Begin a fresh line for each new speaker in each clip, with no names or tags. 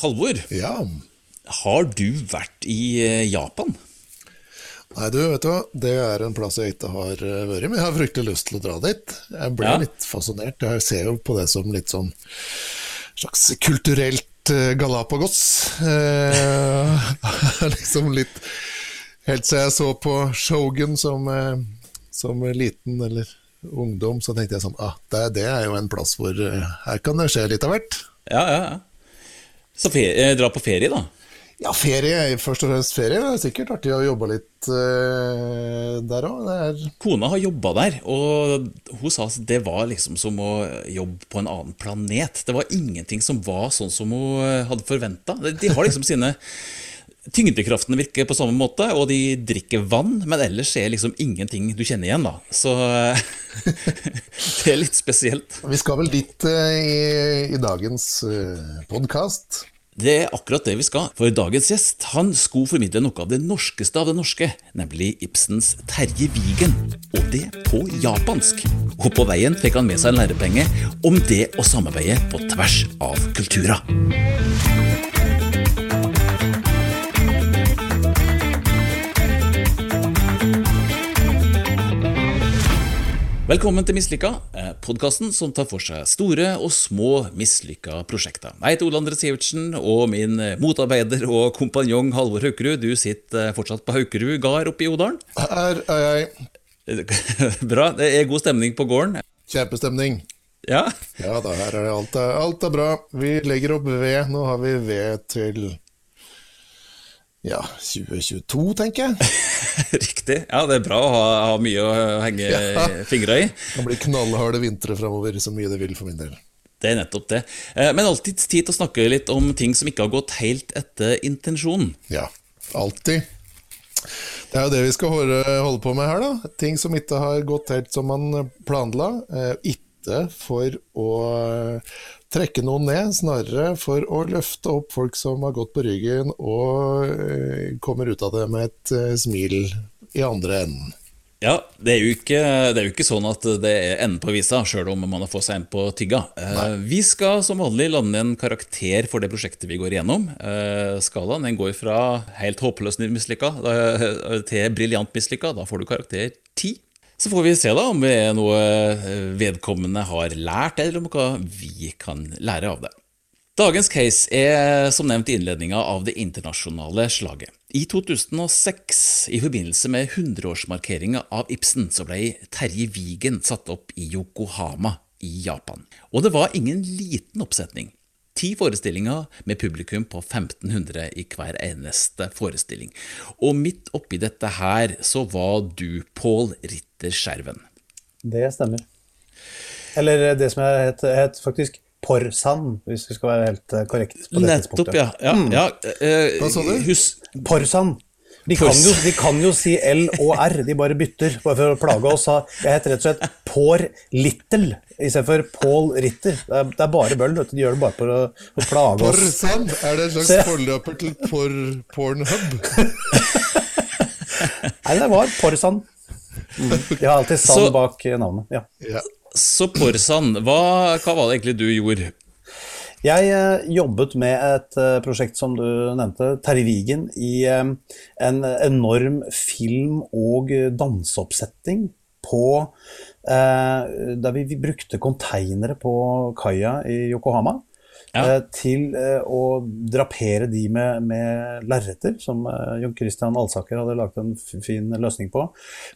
Halvor,
Ja.
har du vært i eh, Japan?
Nei, du, vet du hva. Det er en plass jeg ikke har eh, vært, men jeg har fryktelig lyst til å dra dit. Jeg ble
Ja.
litt fascinert. Jeg ser jo på det som litt sånn slags kulturelt eh, Galapagos. Eh, liksom litt Helt siden jeg så på Shogun som, eh, som liten eller ungdom, så tenkte jeg sånn ah, det, det er jo en plass hvor eh, her kan det skje litt av hvert.
Ja, ja, ja. Så ferie, eh, dra på ferie, da?
Ja, ferie, først og fremst ferie. Det er sikkert artig å jobbe litt uh, der òg.
Kona har jobba der, og hun sa at det var liksom som å jobbe på en annen planet. Det var ingenting som var sånn som hun eh, hadde forventa. De har liksom sine Tyngdekraftene virker på samme måte, og de drikker vann, men ellers er liksom ingenting du kjenner igjen, da. Så eh, det er litt spesielt.
Vi skal vel dit eh, i, i dagens uh, podkast.
Det er akkurat det vi skal, for dagens gjest han skulle formidle noe av det norskeste av det norske, nemlig Ibsens Terje Vigen, og det på japansk. Og på veien fikk han med seg en lærepenge om det å samarbeide på tvers av kulturer. Velkommen til Mislykka, podkasten som tar for seg store og små mislykka prosjekter. Jeg heter Ole André Sivertsen, og min eh, motarbeider og kompanjong Halvor Haukerud, du sitter eh, fortsatt på Haukerud gard oppe i Odalen.
Her er jeg.
Bra. Det er god stemning på gården.
Kjempestemning.
Ja,
Ja da, her er det alt, er- alt er bra. Vi legger opp ved. Nå har vi ved til ja, 2022, tenker jeg.
riktig. Ja, Det er bra å ha, ha mye å henge
Ja.
fingra i.
Det kan bli knallharde vintre framover, så mye det vil for min del.
Det er nettopp det. Eh, Men alltid tid til å snakke litt om ting som ikke har gått helt etter intensjonen.
Ja, alltid. Det er jo det vi skal holde, holde på med her, da. Ting som ikke har gått helt som man planla. Eh, ikke for å trekke noen ned, snarere for å løfte opp folk som har gått på ryggen og eh, kommer ut av det med et eh, smil i andre enden.
Ja, det er, jo ikke, det er jo ikke sånn at det er enden på visa, sjøl om man har fått seg en på tygga. Eh, vi skal som vanlig lande en karakter for det prosjektet vi går igjennom. Eh, skalaen den går fra helt håpløst mislykka til briljant mislykka. Da får du karakter 10. Så får vi se da om det er noe eh, vedkommende har lært, eller om hva vi kan lære av det. Dagens case er som nevnt i innledninga av det internasjonale slaget. I 2006, i forbindelse med 100-årsmarkeringa av Ibsen, så ble Terje Vigen satt opp i Yokohama i Japan. Og det var ingen liten oppsetning. Ti forestillinger med publikum på 1500 i hver eneste forestilling. Og midt oppi dette her så var du Pål Ritter Skjerven.
Det stemmer. Eller det som jeg het, het faktisk Porsan, hvis vi skal være helt eh, korrekt på det
Nettopp,
tidspunktet.
ja. ja, ja eh,
Hva sa du?
Hus,
Porsan. De kan, jo, de kan jo si L og R, de bare bytter, bare for å plage oss. Jeg heter rett og slett Pår Little istedenfor Pål Ritter. Det er, det er bare bøll, vet du. De gjør det bare for å, å plage oss.
Porsan, er det en slags forløper til por Pornhub?
Nei, det var Porsan. Mm. De har alltid sand
Så-
bak navnet. Ja.
Ja.
Så Porsan, hva, hva var det egentlig du gjorde?
Jeg eh, jobbet med et eh, prosjekt som du nevnte, Terje Vigen, i eh, en enorm film- og danseoppsetting på eh, Der vi, vi brukte konteinere på kaia i Yokohama.
Ja.
eh, Til eh, å drapere de med, med lerreter, som eh, Jon Christian Alsaker hadde laget en fin løsning på.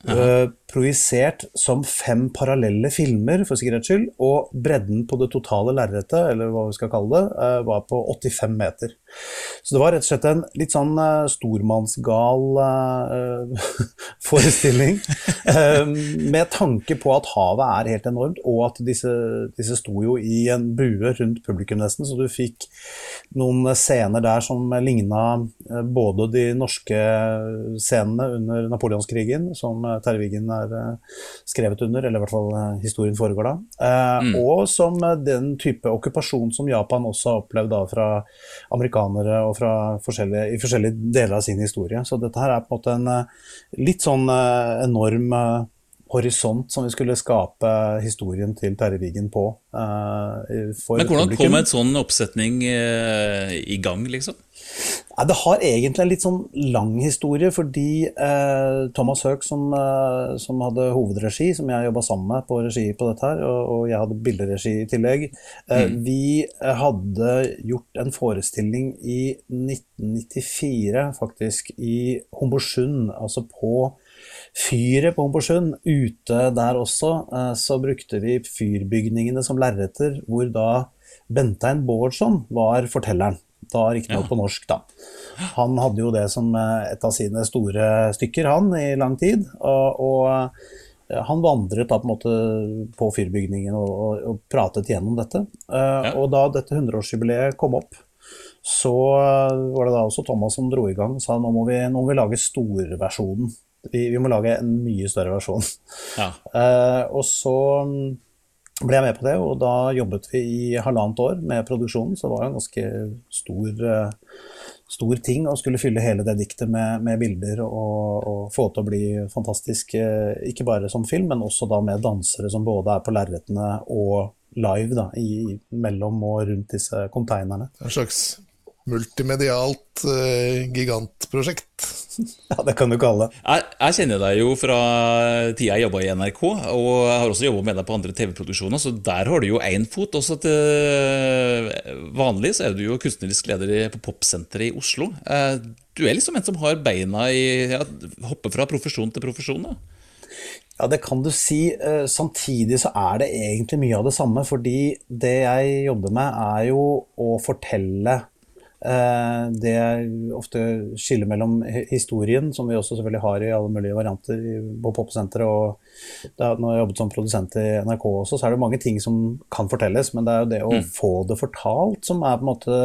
Ja. projisert som fem parallelle filmer, for sikkerhets skyld. Og bredden på det totale lerretet, eller hva vi skal kalle det, var på 85 meter. Så det var rett og slett en litt sånn uh, stormannsgal uh, forestilling. eh, med tanke på at havet er helt enormt, og at disse, disse sto jo i en bue rundt publikum nesten, så du fikk noen scener der som ligna både de norske scenene under napoleonskrigen, som Terje Wiggen er skrevet under, eller i hvert fall historien foregår da, eh, og som den type okkupasjon som Japan også har opplevd da fra amerikanere og fra forskjellige, i forskjellige deler av sin historie. Så dette her er på en måte en eh, litt sånn eh, enorm eh, horisont som vi skulle skape historien til Terje Wigen på.
Men hvordan kom en sånn oppsetning i gang, liksom?
Ja, det har egentlig en litt sånn lang historie, fordi eh, Thomas Høek, som, som, hadde hovedregi, som jeg jobba sammen med på regi på dette her, og, og jeg hadde bilderegi i tillegg, mm. vi hadde gjort en forestilling i 1994, faktisk, i Homborsund, altså på fyret på Homborsund, ute der også, eh, så brukte vi fyrbygningene som lerreter, hvor da Bentein Bårdsson var fortelleren. Da riktignok ja. på norsk, da. Han hadde jo det som eh, et av sine store stykker, han, i lang tid. Og, og eh, han vandret da på en måte på fyrbygningen og, og, og pratet gjennom dette. Ja. Og da dette 100-årsjubileet kom opp, så var det da også Thomas som dro i gang og sa nå må vi, nå må vi lage storversjonen vi, vi, må lage en mye større versjon. Ja. Uh, og så mm, ble jeg med på det, og da jobbet vi i halvannet år med produksjonen. Så det var en ganske stor, uh, stor ting å skulle fylle hele det diktet med, med bilder og, og, få til å bli fantastisk. Uh, ikke bare som film, men også da med dansere som både er på lerretene og live da, i, mellom og rundt disse konteinerne.
En slags multimedialt uh, gigantprosjekt.
ja, det kan du kalle det.
Jeg, jeg, kjenner deg jo fra tida jeg jobba i NRK, og jeg har også jobba med deg på andre TV-produksjoner, så der har du jo én fot. Også til vanlig så er du jo kunstnerisk leder på Popsenteret i Oslo. Uh, du er liksom en som har beina i ja, Hopper fra profesjon til profesjon. da.
Ja, det kan du si. Eh, samtidig så er det egentlig mye av det samme. Fordi det jeg jobber med, er jo å fortelle Eh, er ofte skillet mellom historien, som vi også selvfølgelig har i alle mulige varianter på Popsenteret. Og da, når jeg jobbet som produsent i NRK også, så er det mange ting som kan fortelles. Men det er jo det å mm. få det fortalt som er på en måte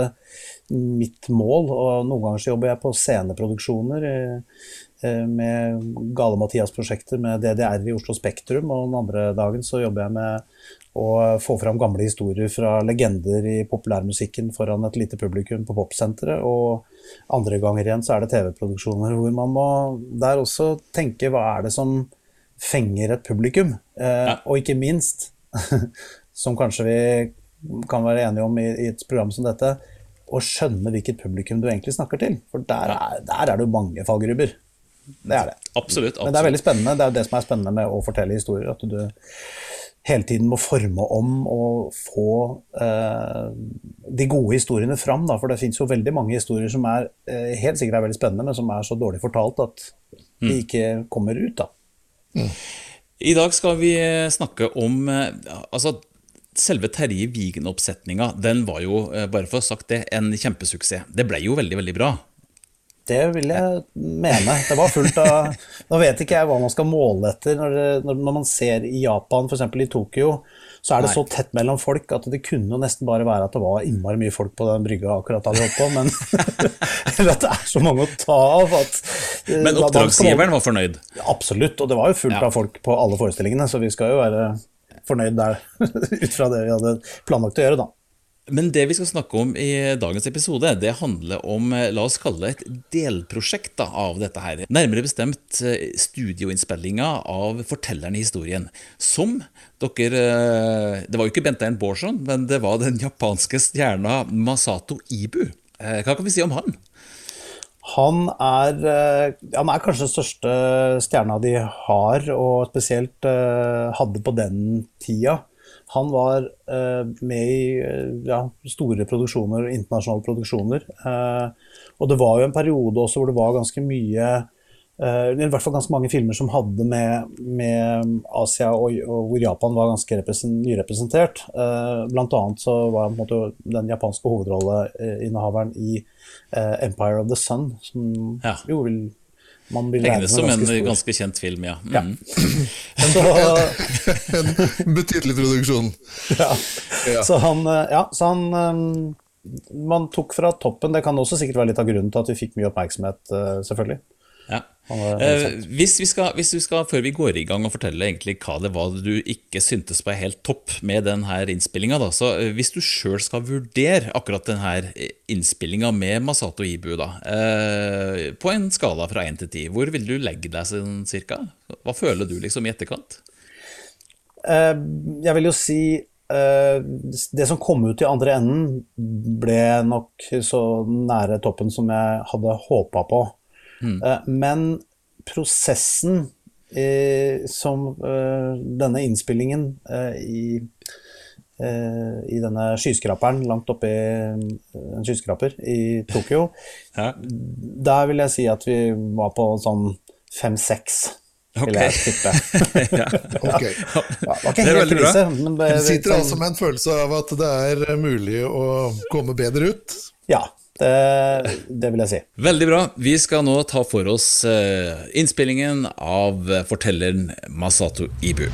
mitt mål. Og noen ganger så jobber jeg på sceneproduksjoner eh, med Gale-Mathias-prosjekter med DDR i Oslo Spektrum. Og den andre dagen så jobber jeg med og få fram gamle historier fra legender i populærmusikken foran et lite publikum på Popsenteret. Og andre ganger igjen så er det TV-produksjoner hvor man må der også tenke hva er det som fenger et publikum? Eh, ja. Og ikke minst, som kanskje vi kan være enige om i, i, et program som dette, å skjønne hvilket publikum du egentlig snakker til. For der er, der er det jo mange fallgruber. Det er det.
Absolutt, absolutt.
Men det er veldig spennende. Det er det som er spennende med å fortelle historier. At du hele tiden må forme om og få eh, de gode historiene fram. Da. For det fins jo veldig mange historier som er eh, helt sikkert er veldig spennende, men som er så dårlig fortalt at de mm. ikke kommer ut. Da.
Mm. I dag skal vi snakke om eh, altså, Selve Terje Vigen-oppsetninga den var jo, eh, bare for å ha sagt det, en kjempesuksess. Det ble jo veldig, veldig bra.
Det vil jeg mene. Det var fullt av Nå vet ikke jeg hva man skal måle etter. Når, når man ser i Japan, f.eks. i Tokyo, så er det Nei. så tett mellom folk at det kunne jo nesten bare være at det var innmari mye folk på den brygga akkurat da de holdt på, men Eller at det er så mange å ta av at
eh, Men oppdragsgiveren var fornøyd?
Absolutt, og det var jo fullt ja. av folk på alle forestillingene, så vi skal jo være fornøyd der ut fra det vi hadde planlagt å gjøre, da.
Men det vi skal snakke om i dagens episode, det handler om eh, la oss kalle det et delprosjekt da, av dette her. Nærmere bestemt eh, studioinnspillinga av fortelleren i historien. Som dere eh, Det var jo ikke Bentein Bårdsson, men det var den japanske stjerna Masato Ibu. Hva kan vi si om han?
Han er, han er kanskje den største stjerna de har, og spesielt hadde på den tida. Han var eh, med i eh, ja, store produksjoner, internasjonale produksjoner. Eh, og det var jo en periode også hvor det var ganske mye eh, i hvert fall ganske mange filmer som hadde med, med Asia og, og, hvor Japan var ganske nyrepresentert. Eh, blant annet så var måte, den japanske hovedrolleinnehaveren i 'Empire of the Sun', som ja. jo vil
man vil Regnes som en stor. ganske kjent film, ja. Mm.
ja. Så, en betydelig produksjon.
Ja. ja. Så han, eh, ja, så han um, Man tok fra toppen. Det kan også sikkert være litt av grunnen til at vi fikk mye oppmerksomhet, uh, selvfølgelig.
Eh, hvis, vi skal, hvis vi skal, før vi går i gang og fortelle egentlig hva det var du ikke syntes var helt topp med denne innspillinga, så eh, hvis du sjøl skal vurdere akkurat denne innspillinga med Masato Ibu, da, eh, på en skala fra 1 til 10, hvor vil du legge deg sånn cirka? Hva føler du liksom i etterkant?
Eh, jeg vil jo si eh, det som kom ut i andre enden, ble nok så nære toppen som jeg hadde håpa på. Mm. Men prosessen eh, som eh, denne innspillingen eh, i, i denne skyskraperen langt oppe i en skyskraper i Tokyo, ja. der vil jeg si at vi var på sånn fem-seks. Vil jeg tippe.
ja. okay. ja, det var ikke helt krise. Men det, du sitter altså med en følelse av at det er mulig å komme bedre ut?
Ja, det, det, vil jeg si.
Veldig bra. Vi skal nå ta for oss eh, innspillingen av fortelleren Masato Ibu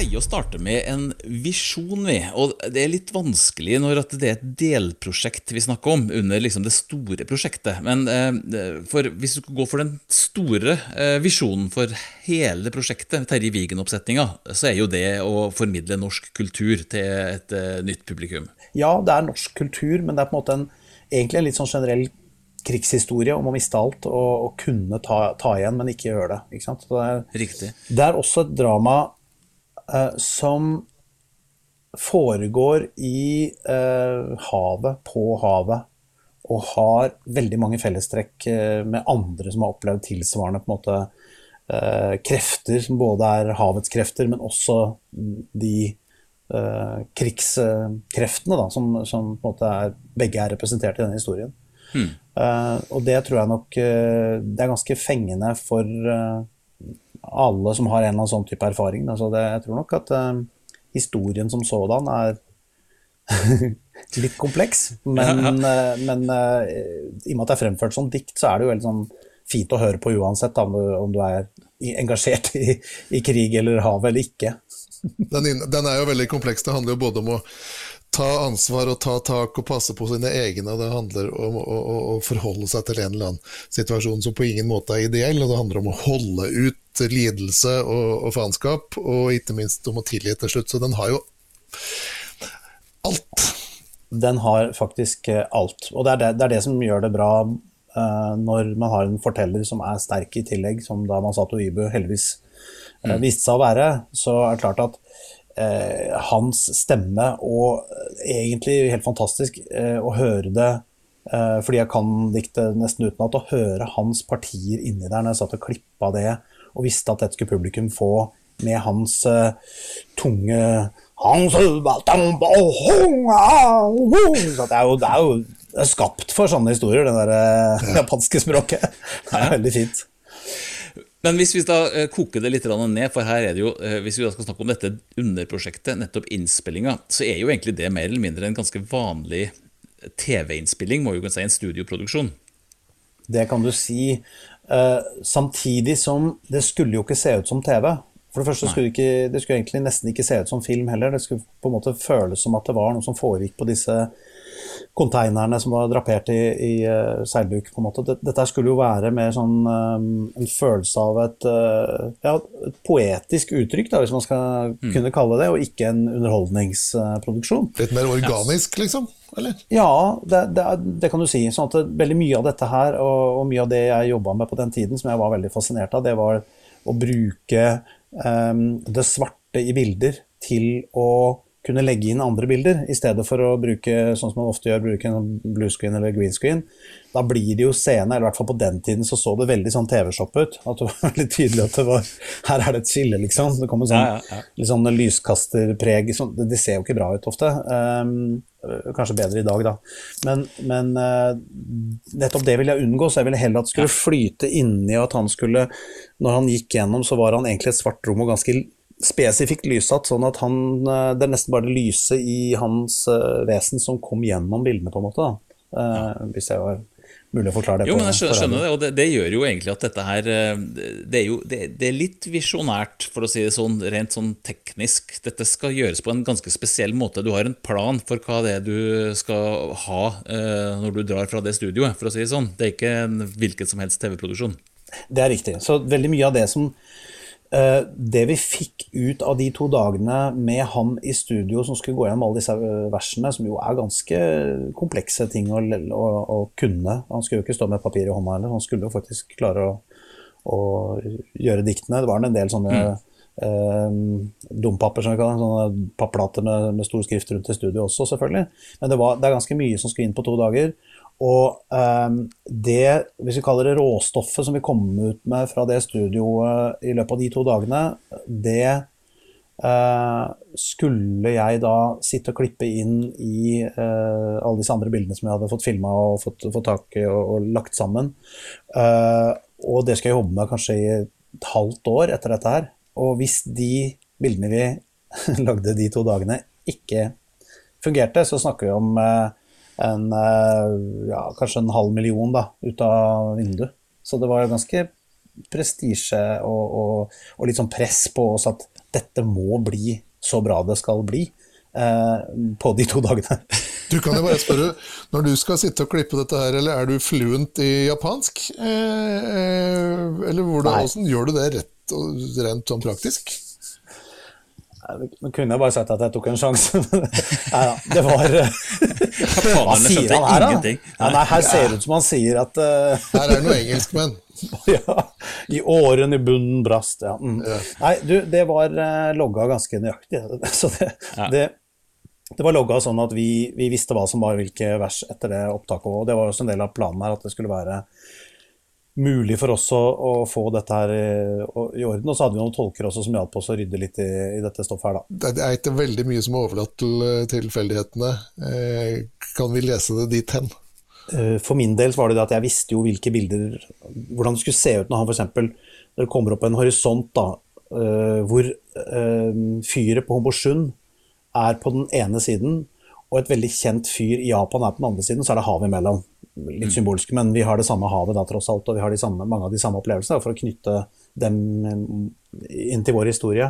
pleier å starte med en visjon, vi. Og det er litt vanskelig når det er et delprosjekt vi snakker om, under liksom det store prosjektet. Men eh, hvis du går for den store eh, visjonen for hele prosjektet, Terje Vigen-oppsetninga, så er jo det å formidle norsk kultur til et eh, nytt publikum.
Ja, det er norsk kultur, men det er på en måte en, egentlig en litt sånn generell krigshistorie om å miste alt og, og kunne ta, ta, igjen, men ikke gjøre det. Ikke det, er, det er også et drama som foregår i eh, havet, på havet, og har veldig mange fellestrekk eh, med andre som har opplevd tilsvarende på en måte eh, krefter, som både er havets krefter, men også de eh, krigskreftene da, som, som, er, begge er representert i denne historien. Hmm. og det tror jeg nok det er ganske fengende for alle som har en eller annen sånn type erfaring. Altså det, jeg tror nok at uh, historien som sådan er litt kompleks. Men, ja, ja. Uh, men uh, i og med at det er fremført som dikt, så er det jo veldig sånn fint å høre på uansett da, om, du, om, du, er engasjert i, i, krig eller hav eller ikke.
Den, den, er jo veldig kompleks. Det handler jo både om å ta ansvar og ta tak og passe på sine egne. Det handler om å, å, å, forholde seg til en eller annen situasjon som på ingen måte er ideell. og Det handler om å holde ut lidelse og, og faenskap, og ikke minst om å tilgi til slutt. Så den har jo alt.
Den har faktisk eh, alt. Og det er det, det, er det som gjør det bra uh, når man har en forteller som er sterk i tillegg, som da Masato Ibu heldigvis uh, viste seg å være. Så er det klart at eh, hans stemme, og eh, egentlig helt fantastisk eh, å høre det eh, fordi jeg kan diktet nesten utenat, å høre hans partier inni der når jeg satt og klippa det og visste at dette skulle publikum få med hans uh, tunge hans, Så det er jo, det er jo skapt for sånne historier, det der uh, japanske språket. Det er veldig fint.
Men hvis vi da eh, koker det litt ned, for her er det jo, eh, hvis vi da skal snakke om dette underprosjektet, nettopp innspillinga, så er jo egentlig det mer eller mindre en ganske vanlig TV-innspilling, må jo kunne si, en studioproduksjon.
Det kan du si. Samtidig som det skulle jo ikke se ut som TV. For det første skulle det, ikke, det skulle egentlig nesten ikke se ut som film heller. Det skulle på en måte føles som at det var noe som foregikk på disse konteinerne som var drapert i, i uh, seilduk. på en måte. Dette skulle jo være mer sånn um, en følelse av et, uh, ja, et poetisk uttrykk, da, hvis man skal mm. kunne kalle det, og ikke en underholdningsproduksjon.
Litt mer organisk, liksom? Eller?
Ja, det, det, det, kan du si. Sånn at veldig mye av dette her, og, og mye av det jeg jobba med på den tiden, som jeg var veldig fascinert av, det var å bruke um, det svarte i bilder til å kunne legge inn andre bilder, i stedet for å bruke sånn som man ofte gjør, bruke en bluescreen eller green screen. Da blir det jo scene, eller i hvert fall på den tiden så så det veldig sånn TV-shop ut. At det var veldig tydelig at det var Her er det et skille, liksom. Det kommer sånn, ja, ja, ja. litt sånn lyskasterpreg. Sånn, det, ser jo ikke bra ut ofte. Um, kanskje bedre i dag, da. Men, men uh, nettopp det vil jeg unngå, så jeg ville heller at det skulle flyte inni, og at han skulle Når han gikk gjennom, så var han egentlig et svart rom og ganske spesifikt lyssatt, sånn at han, eh, det er nesten bare det lyset i hans uh, vesen som kom gjennom bildene, på en måte. Uh, hvis jeg var mulig å forklare det
Jo,
på.
men jeg skjønner, skjønner det, og det, det gjør jo egentlig at dette her eh, Det er jo det, det er litt visjonært, for å si det sånn, rent sånn teknisk. Dette skal gjøres på en ganske spesiell måte. Du har en plan for hva det er du skal ha eh, når du drar fra det studioet, for å si det sånn. Det er ikke en hvilken som helst TV-produksjon.
Det er riktig. Så veldig mye av det som eh, Det vi fikk ut av de to dagene med han i studio som skulle gå gjennom alle disse eh, versene, som jo er ganske komplekse ting å, å, å kunne Han skulle jo ikke stå med papir i hånda heller, han skulle jo faktisk klare å, å gjøre diktene. Det var en del sånne eh, dompapper, som vi kaller det. Sånne papplater med, med stor skrift rundt i studio også, selvfølgelig. Men det, var, det er ganske mye som skulle inn på to dager. Og eh, det, hvis vi kaller det råstoffet som vi kom ut med fra det studioet i løpet av de to dagene, det eh, skulle jeg da sitte og klippe inn i eh, alle disse andre bildene som jeg hadde fått filma og fått, fått tak i og, og lagt sammen. Eh, og det skal jeg jobbe med kanskje i et halvt år etter dette her. Og hvis de bildene vi lagde de to dagene, ikke fungerte, så snakker vi om en, eh, ja, kanskje en halv million da, ut av vinduet. Så det var ganske prestisje og, og, og litt sånn press på oss at dette må bli så bra det skal bli eh, på de to dagene.
Du kan jo bare spørre, når du skal sitte og klippe dette her, eller er du fluent i japansk? Eh, eh, eller hvordan, hvordan gjør du det rett rent sånn praktisk?
Nå kunne bare sagt at jeg tok en sjanse. Nei da, det var Hva sier han her, da? Ja, nei, her ser det ut som han sier at uh...
Her er det noe engelskmenn.
ja, I åren i bunnen brast, ja. Mm. Nei, du, det var uh, logga ganske nøyaktig. Så det, det, det var logga sånn at vi, vi visste hva som var hvilke vers etter det opptaket. Og det var også en del av planen her at det skulle være mulig for oss å, å få dette her i, i orden. Og så hadde vi noen tolker også som hjalp oss å rydde litt i, i dette stoffet her, da.
Det er ikke veldig mye som er overlatt til eh, tilfeldighetene. Eh, kan vi lese det dit hen?
Eh, For min del så var det det at jeg visste jo hvilke bilder Hvordan det skulle se ut når han f.eks. Kommer opp en horisont da, eh, hvor eh, fyret på Homborsund er på den ene siden, og et veldig kjent fyr i Japan er på den andre siden, så er det hav imellom. Litt symbolske, men vi har det samme havet da, tross alt, og vi har samme, mange av de samme opplevelsene for å knytte dem inn til vår historie.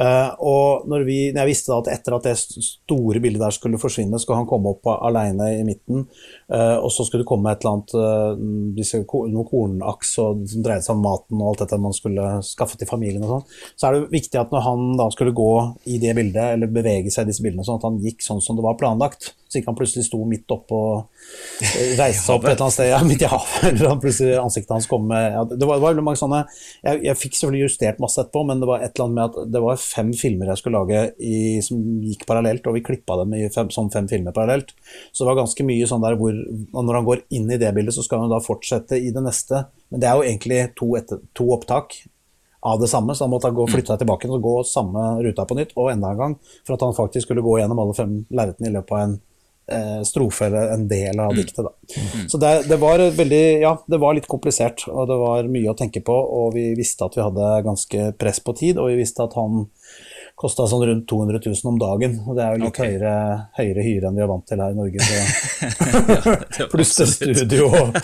Eh, og når, vi, når jeg visste da at etter at det store bildet der skulle forsvinne, skulle han komme opp alene i midten, eh, og så skulle det komme et eller annet eh, disse, noen kornaks og, som dreide seg om maten og alt dette man skulle skaffe til familien og sånn, så er det viktig at når han da skulle gå i det bildet, eller bevege seg i disse bildene, sånn at han gikk sånn som det var planlagt. Så ikke han plutselig sto midt oppå Reiste seg opp et eller annet sted, ja, midt i havet, eller han plutselig ansiktet hans kom med ja, Det var, det var veldig mange sånne jeg, jeg fikk selvfølgelig justert masse etterpå, men det var et eller annet med at det var fem filmer jeg skulle lage i, som gikk parallelt, og vi klippa dem fem, som fem filmer parallelt. Så det var ganske mye sånn der hvor når han går inn i det bildet, så skal han da fortsette i det neste. Men det er jo egentlig to, etter, to opptak av det samme, så han måtte gå, flytte seg tilbake og gå samme ruta på nytt, og enda en gang, for at han faktisk skulle gå gjennom alle fem lerretene i løpet av en strofe eller en del av diktet. Da. Så det, det var veldig, ja, det var litt komplisert, og det var mye å tenke på, og vi visste at vi hadde ganske press på tid, og vi visste at han kosta sånn rundt 200 000 om dagen, og det er jo litt
okay.
høyere, høyere hyre enn vi er vant til her i Norge. ja,
det
Pluss
et
studio og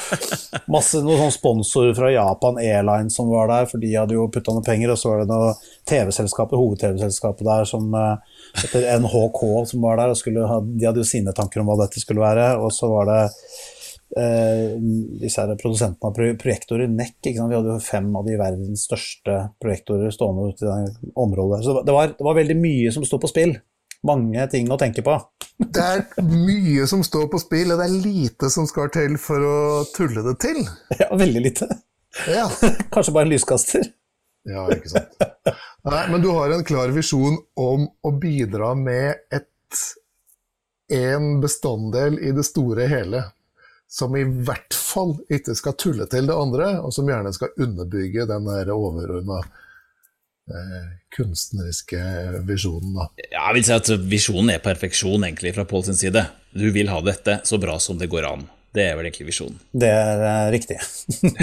masse noen sånn sponsorer fra Japan Airlines som var der, for de hadde jo putta noe penger, og så var det noe TV-selskapet, hoved-TV-selskapet der som eh, heter NHK som var der, og skulle de hadde jo sine tanker om hva dette skulle være, og så var det eh, disse her produsentene av projektorer, NEC, vi hadde jo fem av de verdens største projektorer stående ute i det området, så det var, det var veldig mye som sto på spill. Mange ting å tenke på.
Det er mye som står på spill, og det er lite som skal til for å tulle det til.
Ja, veldig lite.
Ja,
Kanskje bare en lyskaster.
ja ikke sant. Nei, men du har en klar visjon om å bidra med ett en bestanddel i det store hele, som i hvert fall ikke skal tulle til det andre, og som gjerne skal underbygge den der overordna eh, kunstneriske visjonen. Da.
Ja, jeg vil si at Visjonen er perfeksjon egentlig fra Pål sin side. Du vil ha dette så bra som det går an. Det er vel egentlig visjonen.
Det er uh, riktig.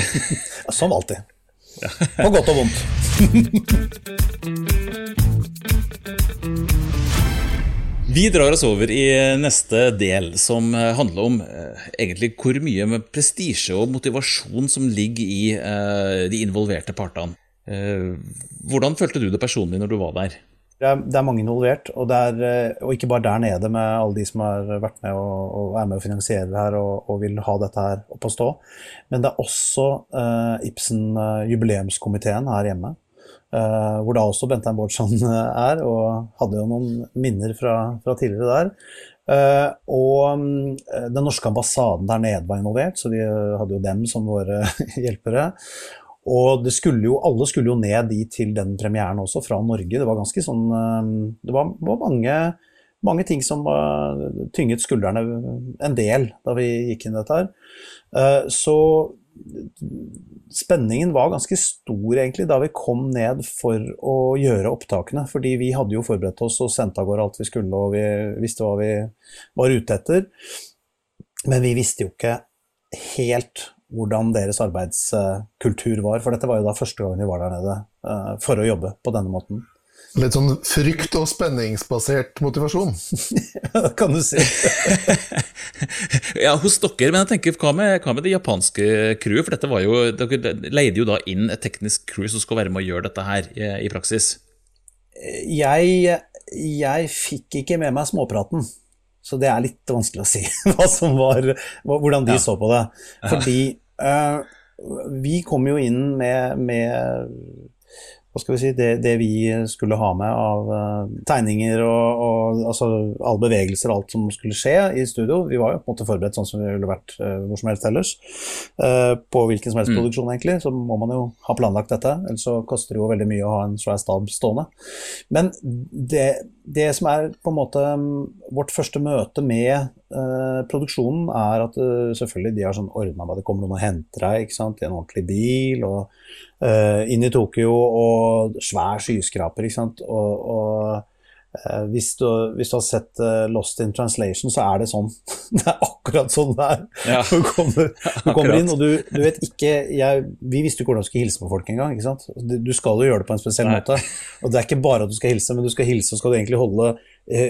Som alltid. På godt og vondt.
Vi drar oss over i neste del, som handler om eh, egentlig hvor mye med prestisje og motivasjon som ligger i eh, de involverte partene. Eh, hvordan følte du det personlig når du var der?
Det er, det er mange involvert, og, er, eh, og, ikke bare der nede med alle de som har vært med og, og er med og finansierer her og, og, vil ha dette her opp å stå. Men det er også uh, Ibsen uh, jubileumskomiteen her hjemme. Uh, hvor da også Bentheim Bårdsson er, og hadde jo noen minner fra, fra tidligere der. Uh, og um, den norske ambassaden der nede var involvert, så vi hadde jo dem som våre hjelpere. Og skulle jo, alle skulle jo ned dit til den premieren også, fra Norge. Det var ganske sånn uh, Det var, var mange, mange, ting som tynget skuldrene en del da vi gikk inn i dette her. Eh, så spenningen var ganske stor egentlig da vi kom ned for å gjøre opptakene. Fordi vi hadde jo forberedt oss og sendt av gårde alt vi skulle, og vi visste hva vi var ute etter. Men vi visste jo ikke helt hvordan deres arbeidskultur var. For dette var jo da første gang vi var der nede uh, for å jobbe på denne måten.
Litt sånn frykt- og spenningsbasert motivasjon?
ja, det kan du si.
ja, hos dere, men jeg tenker, hva med, hva med det japanske crewet? For dette var jo, dere leide jo da inn et teknisk crew som skulle være med å gjøre dette her i, i praksis.
Jeg, jeg fikk ikke med meg småpraten. Så det er litt vanskelig å si hva som var, hvordan de ja. så på det. Fordi uh, vi kom jo inn med, med hva skal vi si, det, det, vi skulle ha med av uh, tegninger og, og altså, alle bevegelser og alt som skulle skje i studio. Vi var jo på en måte forberedt sånn som vi ville vært uh, hvor som helst ellers. Uh, på hvilken som helst mm. produksjon, egentlig. Så må man jo ha planlagt dette. Ellers så koster det jo veldig mye å ha en svær stab stående. Men det, det, som er på en måte um, vårt første møte med produksjonen, er at selvfølgelig de har sånn ordna med det kommer noen og henter deg ikke sant, i en ordentlig bil. og uh, inn i Tokyo og svær skyskraper. ikke sant? Og, og uh, hvis, du, hvis, du, har sett uh, Lost in Translation, så er det sånn. det er akkurat sånn det er. Ja. Du, kommer, du kommer, inn, og du, du vet ikke jeg, Vi visste jo hvordan du skulle hilse på folk engang. Du skal jo gjøre det på en spesiell Nei. måte. Og det er ikke bare at du skal hilse, men du skal hilse og skal du egentlig holde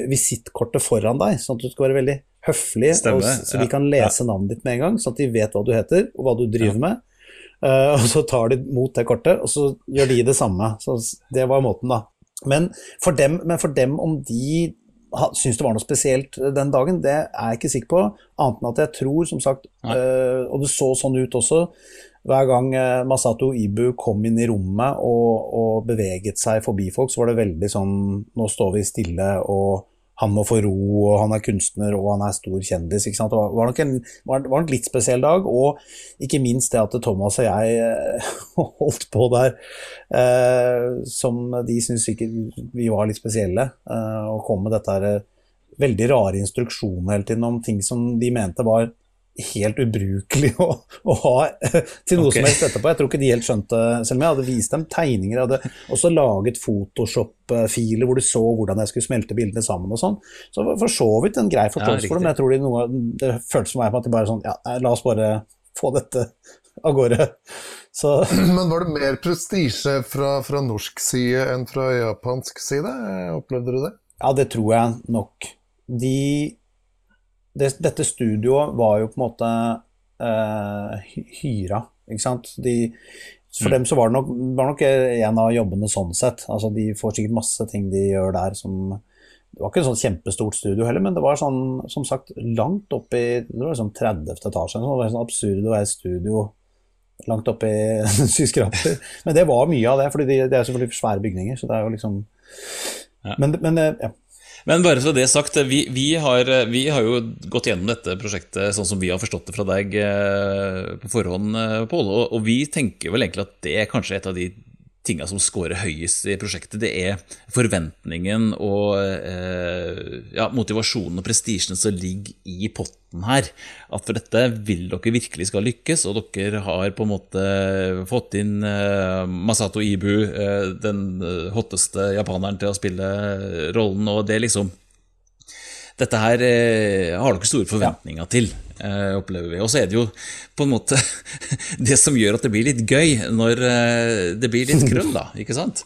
visittkortet foran deg, sånn at du skal være veldig høflig, og, så de kan lese ja. navnet ditt med en gang, sånn at de vet hva du heter og hva du driver ja. med. Uh, og så tar de mot det kortet, og så gjør de det samme. Så det var måten, da. Men for dem, men for dem om de syns det var noe spesielt den dagen, det er jeg ikke sikker på. Annet enn at jeg tror, som sagt, uh, og det så sånn ut også, hver gang uh, Masato Ibu kom inn i rommet og, og, beveget seg forbi folk, så var det veldig sånn Nå står vi stille og han må få ro, og han er kunstner og han er stor kjendis. Ikke sant? Det var nok en var, nok litt spesiell dag, og ikke minst det at Thomas og jeg eh, holdt på der, eh, som de syntes sikkert vi var litt spesielle, eh, og kom med dette her, eh, veldig rare instruksjoner hele tiden om ting som de mente var helt ubrukelig å, å ha til noe okay. som helst etterpå. Jeg tror ikke de helt skjønte, selv om jeg hadde vist dem tegninger. Jeg hadde også laget Photoshop-filer hvor du så hvordan jeg skulle smelte bildene sammen og sånn. Så for så vidt en grei forståelse for dem. Jeg tror de noe, det føltes for meg på at de bare sånn Ja, la oss bare få dette av gårde. Så.
Men var det mer prestisje fra, fra norsk side enn fra japansk side? Opplevde du det?
Ja, det tror jeg nok. De det, dette studioet var jo på en måte uh, hyra, ikke sant. De, for mm. dem så var det nok, var nok, en av jobbene sånn sett. Altså, de får sikkert masse ting de gjør der som Det var ikke et sånn kjempestort studio heller, men det var sånn, som sagt langt opp i Det var liksom 30. etasje. Det var sånn absurd å være studio langt oppe i skyskraper. Men det var mye av det, for det er selvfølgelig svære bygninger. så det er jo liksom men, men ja.
Men bare så det sagt, vi, vi, har, vi, har, jo gått gjennom dette prosjektet sånn som vi har forstått det fra deg eh, på forhånd, eh, Pål. Og, og vi tenker vel egentlig at det er kanskje et av de tinga som scorer høyest i prosjektet, det er forventningen og eh, ja, motivasjonen og prestisjen som ligger i potten her. At for dette vil dere virkelig skal lykkes, og dere har på en måte fått inn eh, Masato Ibu, eh, den hotteste japaneren, til å spille rollen, og det liksom Dette her eh, har dere store forventninger ja. til. Eh, opplever vi. Og så er det jo på en måte det som gjør at det blir litt gøy når eh, det blir litt krøll, da. Ikke sant?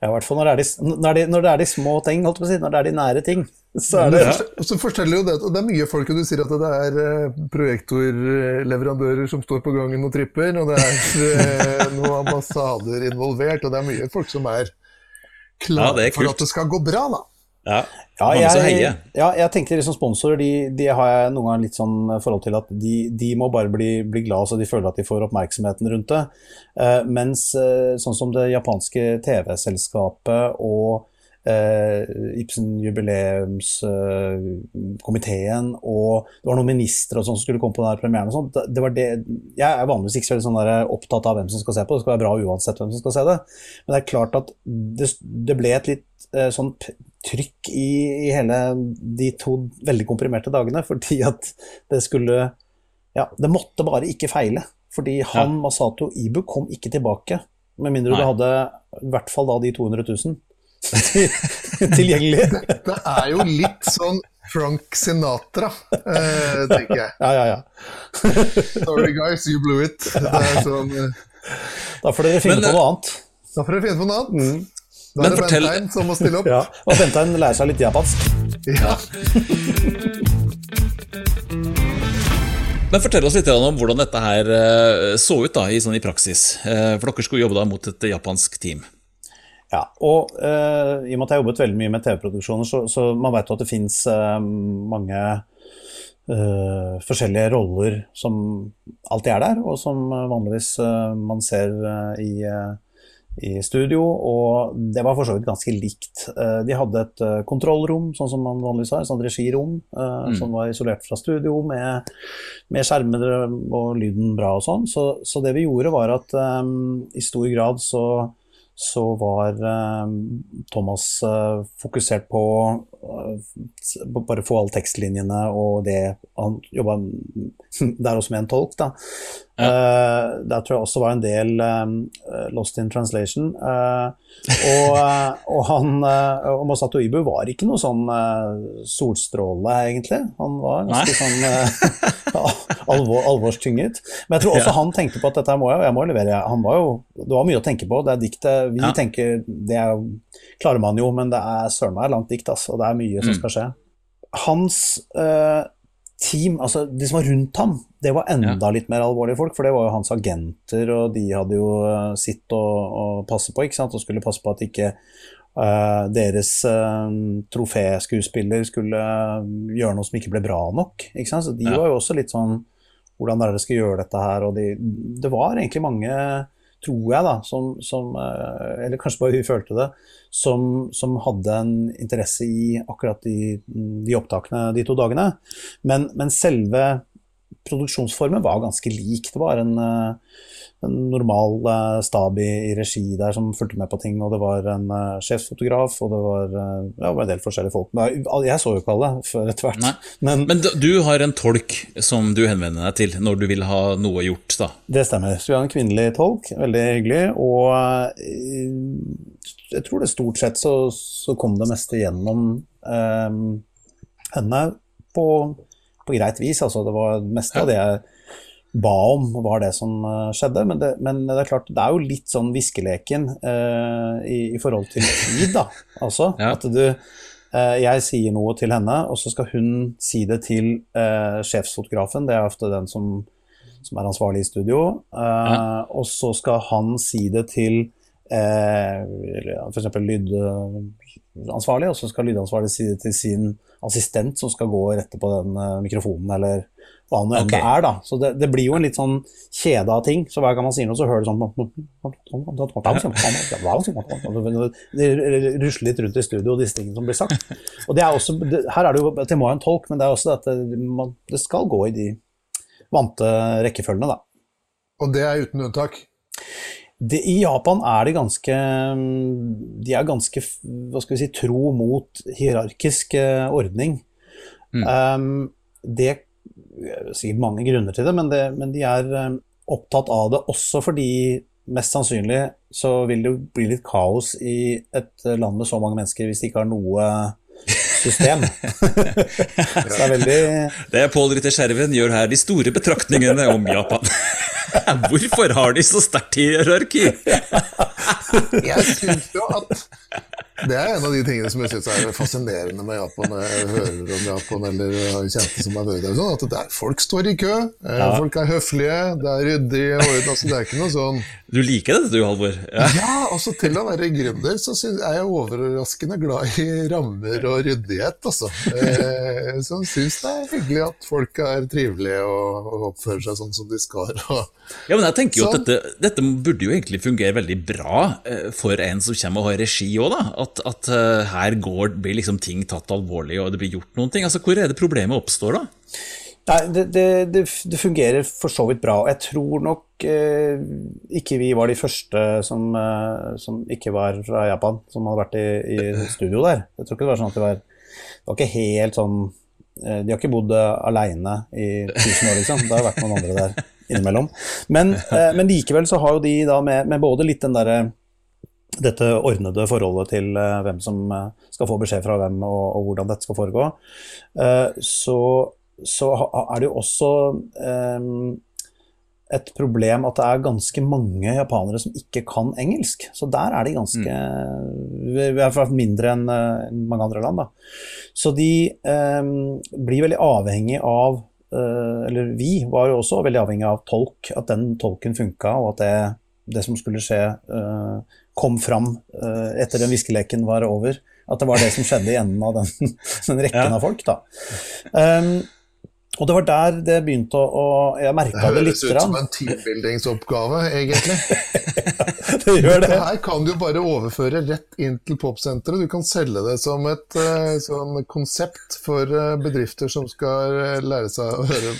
Ja, i hvert fall når det, er de, når, det, når det er de små ting, holdt på å si, når det er de nære ting. Så er det
Og så forteller jo det, at det er mye folk, og du sier at det er eh, projektorleverandører som står på gangen og tripper, og det er eh, noen ambassader involvert, og det er mye folk som er
Ja,
klare
er
for at det skal gå bra, da.
Ja,
Ja, jeg, ja, jeg tenker liksom sponsorer, de, de har jeg noen ganger litt sånn forhold til at de, de må bare bli, bli glad så de føler at de får oppmerksomheten rundt det. Uh, mens uh, sånn som det japanske TV-selskapet og uh, Ibsen jubileumskomiteen og det var noen ministre og sånn som skulle komme på den premieren og sånt. Det, det var det, jeg er vanligvis ikke så sånn der opptatt av hvem som skal se på, det skal være bra uansett hvem som skal se det. Men det er klart at det, det ble et litt eh, sånn trykk i, i hele de to veldig komprimerte dagene, fordi at det skulle Ja, det måtte bare ikke feile. Fordi han, Masato Ibu, kom ikke tilbake. Med mindre du hadde i hvert fall da de 200 000 tilgjengelig.
Det er jo litt sånn Frank Sinatra, eh, tenker jeg.
Ja, ja, ja.
Sorry guys, you blew it. Det er sånn, eh,
Da får dere finne
Men,
på noe annet.
da får dere finne på noe annet. Da
Men
er det
fortell-
Bentheim som må stille opp.
Ja. Og Bentheim lærer seg litt japansk.
Ja.
Men fortell oss litt om hvordan dette her eh, så ut da, i, sånn, i praksis. Eh, For dere skulle jobbe da mot et japansk team.
Ja, og uh, i og med at jeg har jobbet veldig mye med TV-produksjoner, så, så man vet jo at det fins mange uh, forskjellige roller som alltid er der, og som vanligvis man ser i, eh, i studio. Og det var for så vidt ganske likt. Eh, de hadde et eh, kontrollrom, sånn som man vanligvis har, et sånt regirom, mm. som var isolert fra studio, med, med skjermer og lyden bra og sånn. Så, så det vi gjorde, var at um, i stor grad så så var um, Thomas uh, fokusert på uh, bare få alle tekstlinjene og det Han jobba der også med en tolk, da. Eh, der tror jeg også var en del um, lost in translation. Uh, og, eh, og han uh, og Masato Ibu var ikke noe sånn uh, solstråle, egentlig. Han var ganske sånn eh, alvor, alvorstynget. Men jeg tror også
Ja.
han tenkte på at dette må jeg, jeg må levere. Han var jo, det var mye å tenke på. Det er diktet Vi
Ja.
tenker Det er, klarer man jo, men det er søren meg langt dikt, altså, og det er mye som
Mm.
skal skje. Hans eh, team, altså de som var rundt ham, det var enda litt mer alvorlige folk, for det var jo hans agenter, og de hadde jo eh, sitt å, å passe på, ikke sant, og skulle passe på at ikke uh, deres uh, troféskuespiller skulle gjøre noe som ikke ble bra nok. Ikke sant? Så de
Ja.
var jo også litt sånn Hvordan er det dere skal gjøre dette her? Og de, det var egentlig mange, tror jeg, da, som, som eh, Eller kanskje bare vi følte det, som, som hadde en interesse i akkurat de, de opptakene de to dagene. Men, men selve produksjonsformen var ganske lik. Det var en, eh, en normal eh, stab i, i regi der som fulgte med på ting, og det var en uh, sjefsfotograf, og det var, eh, ja, en del forskjellige folk. Men jeg- så jo ikke alle før etter hvert. Men
Men du- har en tolk som du henvender deg til når du vil ha noe gjort, da.
det stemmer. Så vi har en kvinnelig tolk, veldig hyggelig. Og jeg tror det stort sett så, så kom det meste gjennom eh, henne på, på greit vis. Altså, det var meste av det jeg ba om, var det som eh, skjedde. Men det, men det er klart, det er jo litt sånn viskeleken eh, i, i forhold til tid, da. Altså,
Ja.
at du eh, Jeg sier noe til henne, og så skal hun si det til eh, sjefsfotografen. Det er ofte den som, som er ansvarlig i studio. Eh, Og så skal han si det til eh, f.eks. lydansvarlig, og så skal lydansvarlig si det til sin assistent som skal gå og rette på den eh, mikrofonen, eller hva nå enn det er. da. Så det, det blir jo en litt sånn kjede av ting. Så hver gang man sier noe, så hører du sånn Det rusler litt rundt i studio, disse tingene som blir sagt. Og det er også, det, Her er det jo til det må ha en tolk, men det er også at det, man, det skal gå i de vante rekkefølgene, da.
Og det er uten unntak.
Det, I Japan er de ganske De er ganske hva skal vi si, tro mot hierarkisk eh, ordning. Um, det er sikkert mange grunner til det, men, det, men de er um, opptatt av det også fordi mest sannsynlig så vil det jo bli litt kaos i et land med så mange mennesker hvis de ikke har noe system. så det er veldig
Det er Pål Ritter Skjerven gjør her de store betraktningene om Japan. Hvorfor har de så sterkt hierarki?
Jeg syns jo at det er en av de tingene som jeg syns er fascinerende med Japan, jeg hører om Japan eller har kjente som har vært der. Sånn, at det er, folk står i kø, ja. folk er høflige, det er ryddig i orden. Altså, det er ikke noe sånn
Du liker dette du, Halvor?
Ja, ja altså til å være gründer så er jeg overraskende glad i rammer og ryddighet, altså. Eh, så jeg syns det er hyggelig at folk er trivelige og, og oppfører seg sånn som de skal. Og,
ja, men jeg tenker jo at dette, dette, burde jo egentlig fungere veldig bra eh, for en som kommer og har regi òg, da. At, at uh, her går, blir liksom ting tatt alvorlig og det blir gjort noen ting. Altså, Hvor er det problemet oppstår da?
Nei, det, det, det, fungerer for så vidt bra. Jeg tror nok eh, ikke vi var de første som, eh, som, ikke var fra Japan, som hadde vært i, i, studio der. Jeg tror ikke det var sånn at det var var ikke helt sånn eh, De har ikke bodd eh, aleine i tusen år, liksom. Det har vært noen andre der innimellom. Men, eh, men, likevel så har jo de da med, med både litt den derre dette ordnede forholdet til hvem som skal få beskjed fra hvem, og, og hvordan dette skal foregå, så, så, er det jo også et problem at det er ganske mange japanere som ikke kan engelsk. Så der er de ganske mm. Vi er mindre enn mange andre land. Da. Så de eh, blir veldig avhengig av Eller vi var jo også veldig avhengig av tolk, at den tolken funka, og at det, det som skulle skje kom fram uh, etter den viskeleken var over. At det var det som skjedde i enden av den, den rekken ja. av folk. da. Um, og det var der det begynte å, å Jeg merka det litt.
Det høres ut som en teambuildingsoppgave, egentlig.
det gjør det.
Her kan du bare overføre rett inn til Popsenteret. Du kan selge det som et uh, sånn konsept for uh, bedrifter som skal lære seg å høre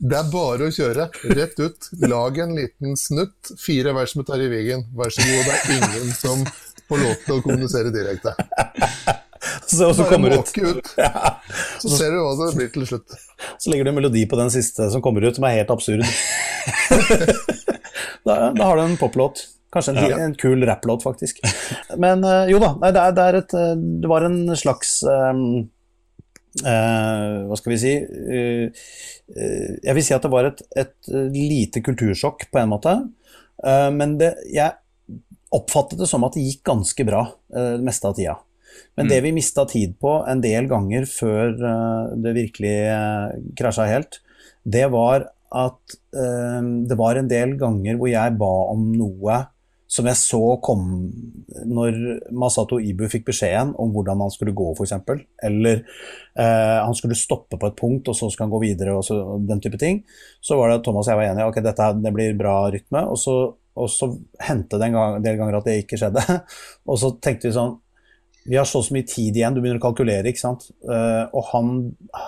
det er bare å kjøre. Rett ut. Lag en liten snutt. Fire vers med Terje Vigen. Vær så god. Det er ingen som får lov til å kommunisere direkte.
Så, så kommer ut.
ut. Så ser du hva det blir til slutt.
Så legger du en melodi på den siste som kommer ut, som er helt absurd. da, da, har du en poplåt. Kanskje en, en kul rapplåt, faktisk. Men eh, jo da, det, er, det, er et, eh, det var en slags um, Uh, hva skal vi si uh, uh, Jeg vil si at det var et, et lite kultursjokk på en måte. men det, jeg oppfattet det som at det gikk ganske bra det meste av tida. Men mm. det vi mista tid på en del ganger før det virkelig krasja helt, det var at det var en del ganger hvor jeg ba om noe som jeg så kom når Masato Ibu fikk beskjeden om hvordan han skulle gå, f.eks. Eller eh, han skulle stoppe på et punkt, og så skal han gå videre, og så, den type ting. Så var det Thomas og jeg var enige ok, dette det blir bra rytme. Og så, og så hendte det en del ganger at det ikke skjedde. og så tenkte vi sånn vi har så, mye tid igjen, du begynner å kalkulere, ikke sant. Uh, og han,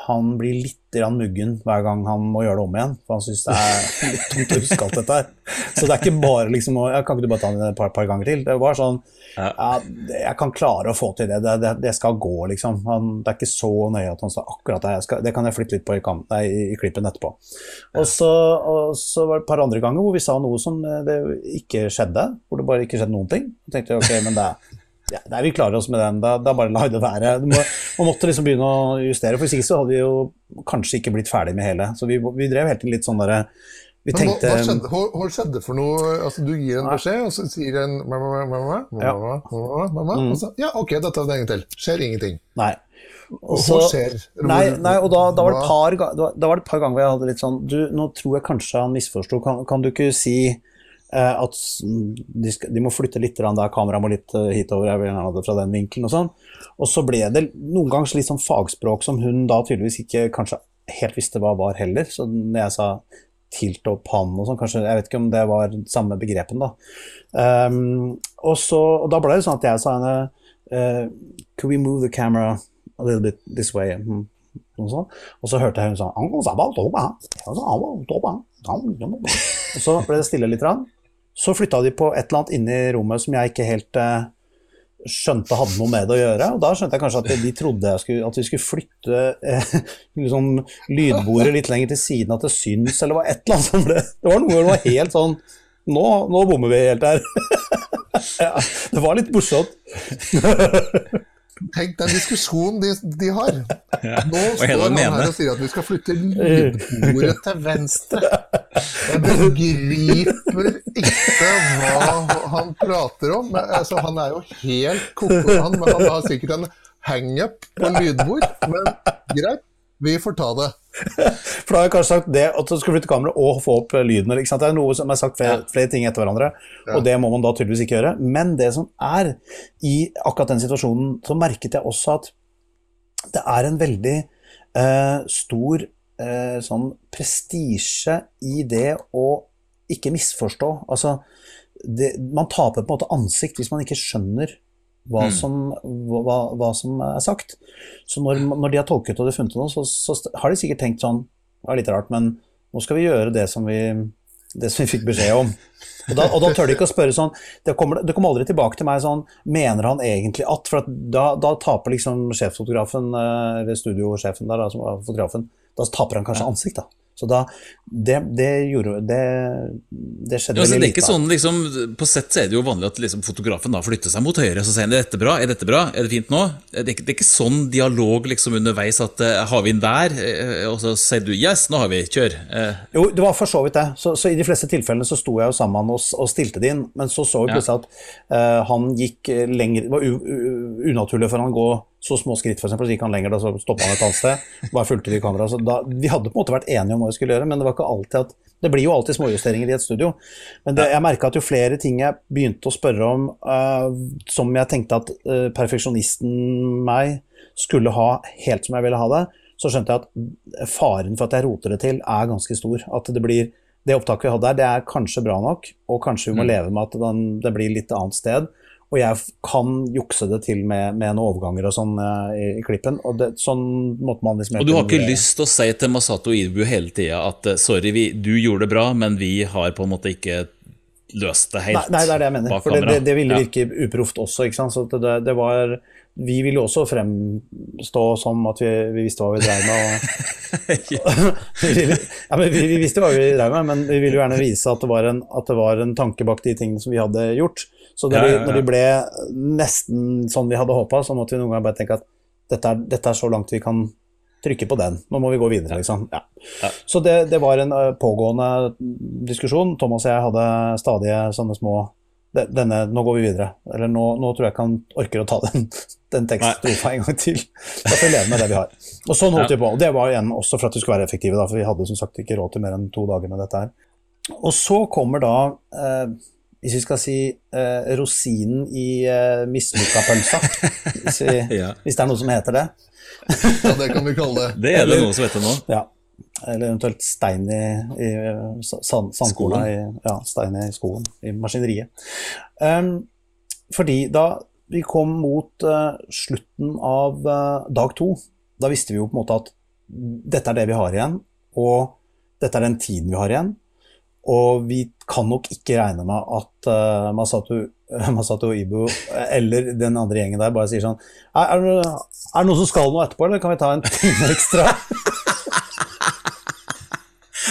han, blir litt muggen hver gang han må gjøre det om igjen. For han syns det er litt tungt å huske alt dette her. Så det er ikke bare liksom å Kan ikke du bare ta den et par, par, ganger til? Det var sånn ja, Jeg kan klare å få til det. Det, det, det skal gå, liksom. Han, det er ikke så nøye at han sa akkurat det. Skal, det kan jeg flytte litt på i, kam, nei, i klippen etterpå. Og så, og så, var det et par andre ganger hvor vi sa noe som eh, det ikke skjedde. Hvor det bare ikke skjedde noen ting. Jeg tenkte ok, men det er ja, nei, vi klarer oss med den. Da, da bare la det være. Må, man måtte liksom begynne å justere, for hvis ikke så hadde vi jo kanskje ikke blitt ferdig med hele. Så vi, vi drev helt til litt sånn derre vi tenkte,
hva, hva, skjedde, hva, hva, skjedde, for noe? Altså, du gir en beskjed, og så sier en mamma, mamma, mamma, mamma, og så Ja, ok, tar vi det en gang til. Skjer ingenting.
Nei.
Og så, skjer
Nei, nei og da, da, var par, da var det et par ganger hvor jeg hadde litt sånn Du, nå tror jeg kanskje han misforsto. Kan, kan, du ikke si Eh, at de, skal, de, må flytte litt der, kameraet må litt eh, hitover, jeg vil ha det fra den vinkelen og sånn. Og så ble det noen ganger litt sånn fagspråk som hun da tydeligvis ikke kanskje helt visste hva var heller. Så når jeg sa tilt og pann og sånn, kanskje Jeg vet ikke om det var samme begrepen, da. Um, og, så, og da ble det sånn at jeg sa henne uh, Could we move the camera a little bit this way? Mm. Og, så, og så hørte jeg hun sånn Og så ble det stille litt. Rann. Så flytta de på et eller annet inne i rommet som jeg ikke helt eh, skjønte hadde noe med det å gjøre. Og da skjønte jeg kanskje at de trodde skulle, at vi skulle flytte eh, liksom, lydbordet litt lenger til siden, at det syns, eller var et eller annet som ble Det var noe som var helt sånn Nå, nå bommer vi helt her. ja, det var litt morsomt.
Tenk den diskusjonen de, de har. Nå står han
den ene.
her og sier at vi skal flytte lydbordet til venstre. Jeg begriper ikke hva han prater om. Men, altså, han er jo helt koko, han, men han har sikkert en hangup på lydbord. Men greit, vi får ta det.
For da har jeg kanskje sagt det at du skal flytte kamera og få opp eh, lyden. Ikke sant? Det er noe som er sagt flere, flere ting etter hverandre, og det må man da tydeligvis ikke gjøre. Men det som er i akkurat den situasjonen, så merket jeg også at det er en veldig eh, stor eh, sånn prestisje i det å ikke misforstå. Altså, det, man taper på en måte ansikt hvis man ikke skjønner hva, som, hva, hva som er sagt. Så når, når de har tolket og de funnet noe, så, så har de sikkert tenkt sånn Det var litt rart, men nå skal vi gjøre det som vi, det som vi fikk beskjed om. Og da, og da tør de ikke å spørre sånn det kommer, det kommer aldri tilbake til meg sånn Mener han egentlig at For at da, da taper liksom sjeffotografen, eh, eller studiosjefen der, var fotografen, da taper han kanskje ansikt, da. Så da Det, det gjorde Det, det skjedde
Ja,
veldig
det er ikke
lite.
sånn, liksom, På sett så er det jo vanlig at liksom, fotografen da flytter seg mot høyre. Så sier han er dette bra, er dette bra, er det fint nå? Det er, ikke- det er ikke sånn dialog liksom underveis at eh, har vi den der? Eh, Og så sier du yes, nå har vi, kjør. Eh,
Jo, det var for så vidt det. Så, så i de fleste tilfellene så sto jeg jo sammen og, og stilte det inn, men så så vi
Ja.
plutselig at uh, han gikk lenger Det var unaturlig for han å gå så små skritt, f.eks., så gikk han lenger, da så stoppa han et annet sted. Bare fulgte vi kameraet. Så da, vi hadde på en måte vært enige om hva vi skulle gjøre, men det var ikke alltid at Det blir jo alltid småjusteringer i et studio. Men det, jeg merka at jo flere ting jeg begynte å spørre om uh, som jeg tenkte at uh, perfeksjonisten meg skulle ha helt som jeg ville ha det, så skjønte jeg at faren for at jeg roter det til, er ganske stor. At det blir Det opptaket vi hadde der, det er kanskje bra nok, og kanskje vi må leve med at den, det blir litt annet sted. Og jeg kan jukse det til med, med noen overganger og sånn eh, i, i klippen. Og det, sånn måtte man liksom
og du har ikke lyst til å si til Masato Ibu hele tida at eh, sorry, vi, du gjorde det bra, men vi har på en måte ikke løst det
Nei,
helt
nei, det er det jeg mener. For det, det, det ville
Ja.
virke uproft også. ikke sant? Så det, det, det var Vi ville jo også fremstå som at vi, vi visste hva vi drev med. Og, vi, ja, men vi, vi visste hva vi drev med, men vi ville jo gjerne vise at det, var en, at det var en tanke bak de tingene som vi hadde gjort. Så når,
Ja, ja,
De, når de ble nesten sånn vi hadde håpa, så måtte vi noen ganger bare tenke at dette er, dette er så langt vi kan trykke på den. Nå må vi gå videre, liksom. Ja. Så det, det var en pågående diskusjon. Thomas og jeg hadde stadige sånne små denne, Nå går vi videre. Eller nå, nå tror jeg ikke han orker å ta den, den tekststrofa en gang til. Da får vi leve med det vi har. Og sånn holdt
Ja.
vi på. Og det var igjen også for at vi skulle være effektive, da, for vi hadde som sagt ikke råd til mer enn to dager med dette her. Og så kommer da, eh, hvis vi skal si eh, rosinen i eh, mislykka pølsa, hvis, vi,
Ja.
hvis det er noe som heter det.
Ja, det kan vi kalle det.
Det er det noen som heter nå.
Ja. Eller eventuelt stein i, i sand, sandkorna i, ja, stein i skoen, i maskineriet. Um, fordi da vi kom mot uh, slutten av uh, dag to, da visste vi jo på en måte at dette er det vi har igjen, og dette er den tiden vi har igjen. Og vi kan nok ikke regne med at uh, Masato, Masato Ibu eller den andre gjengen der bare sier sånn Er, er, det, er det noen som skal noe etterpå, eller kan vi ta en time ekstra?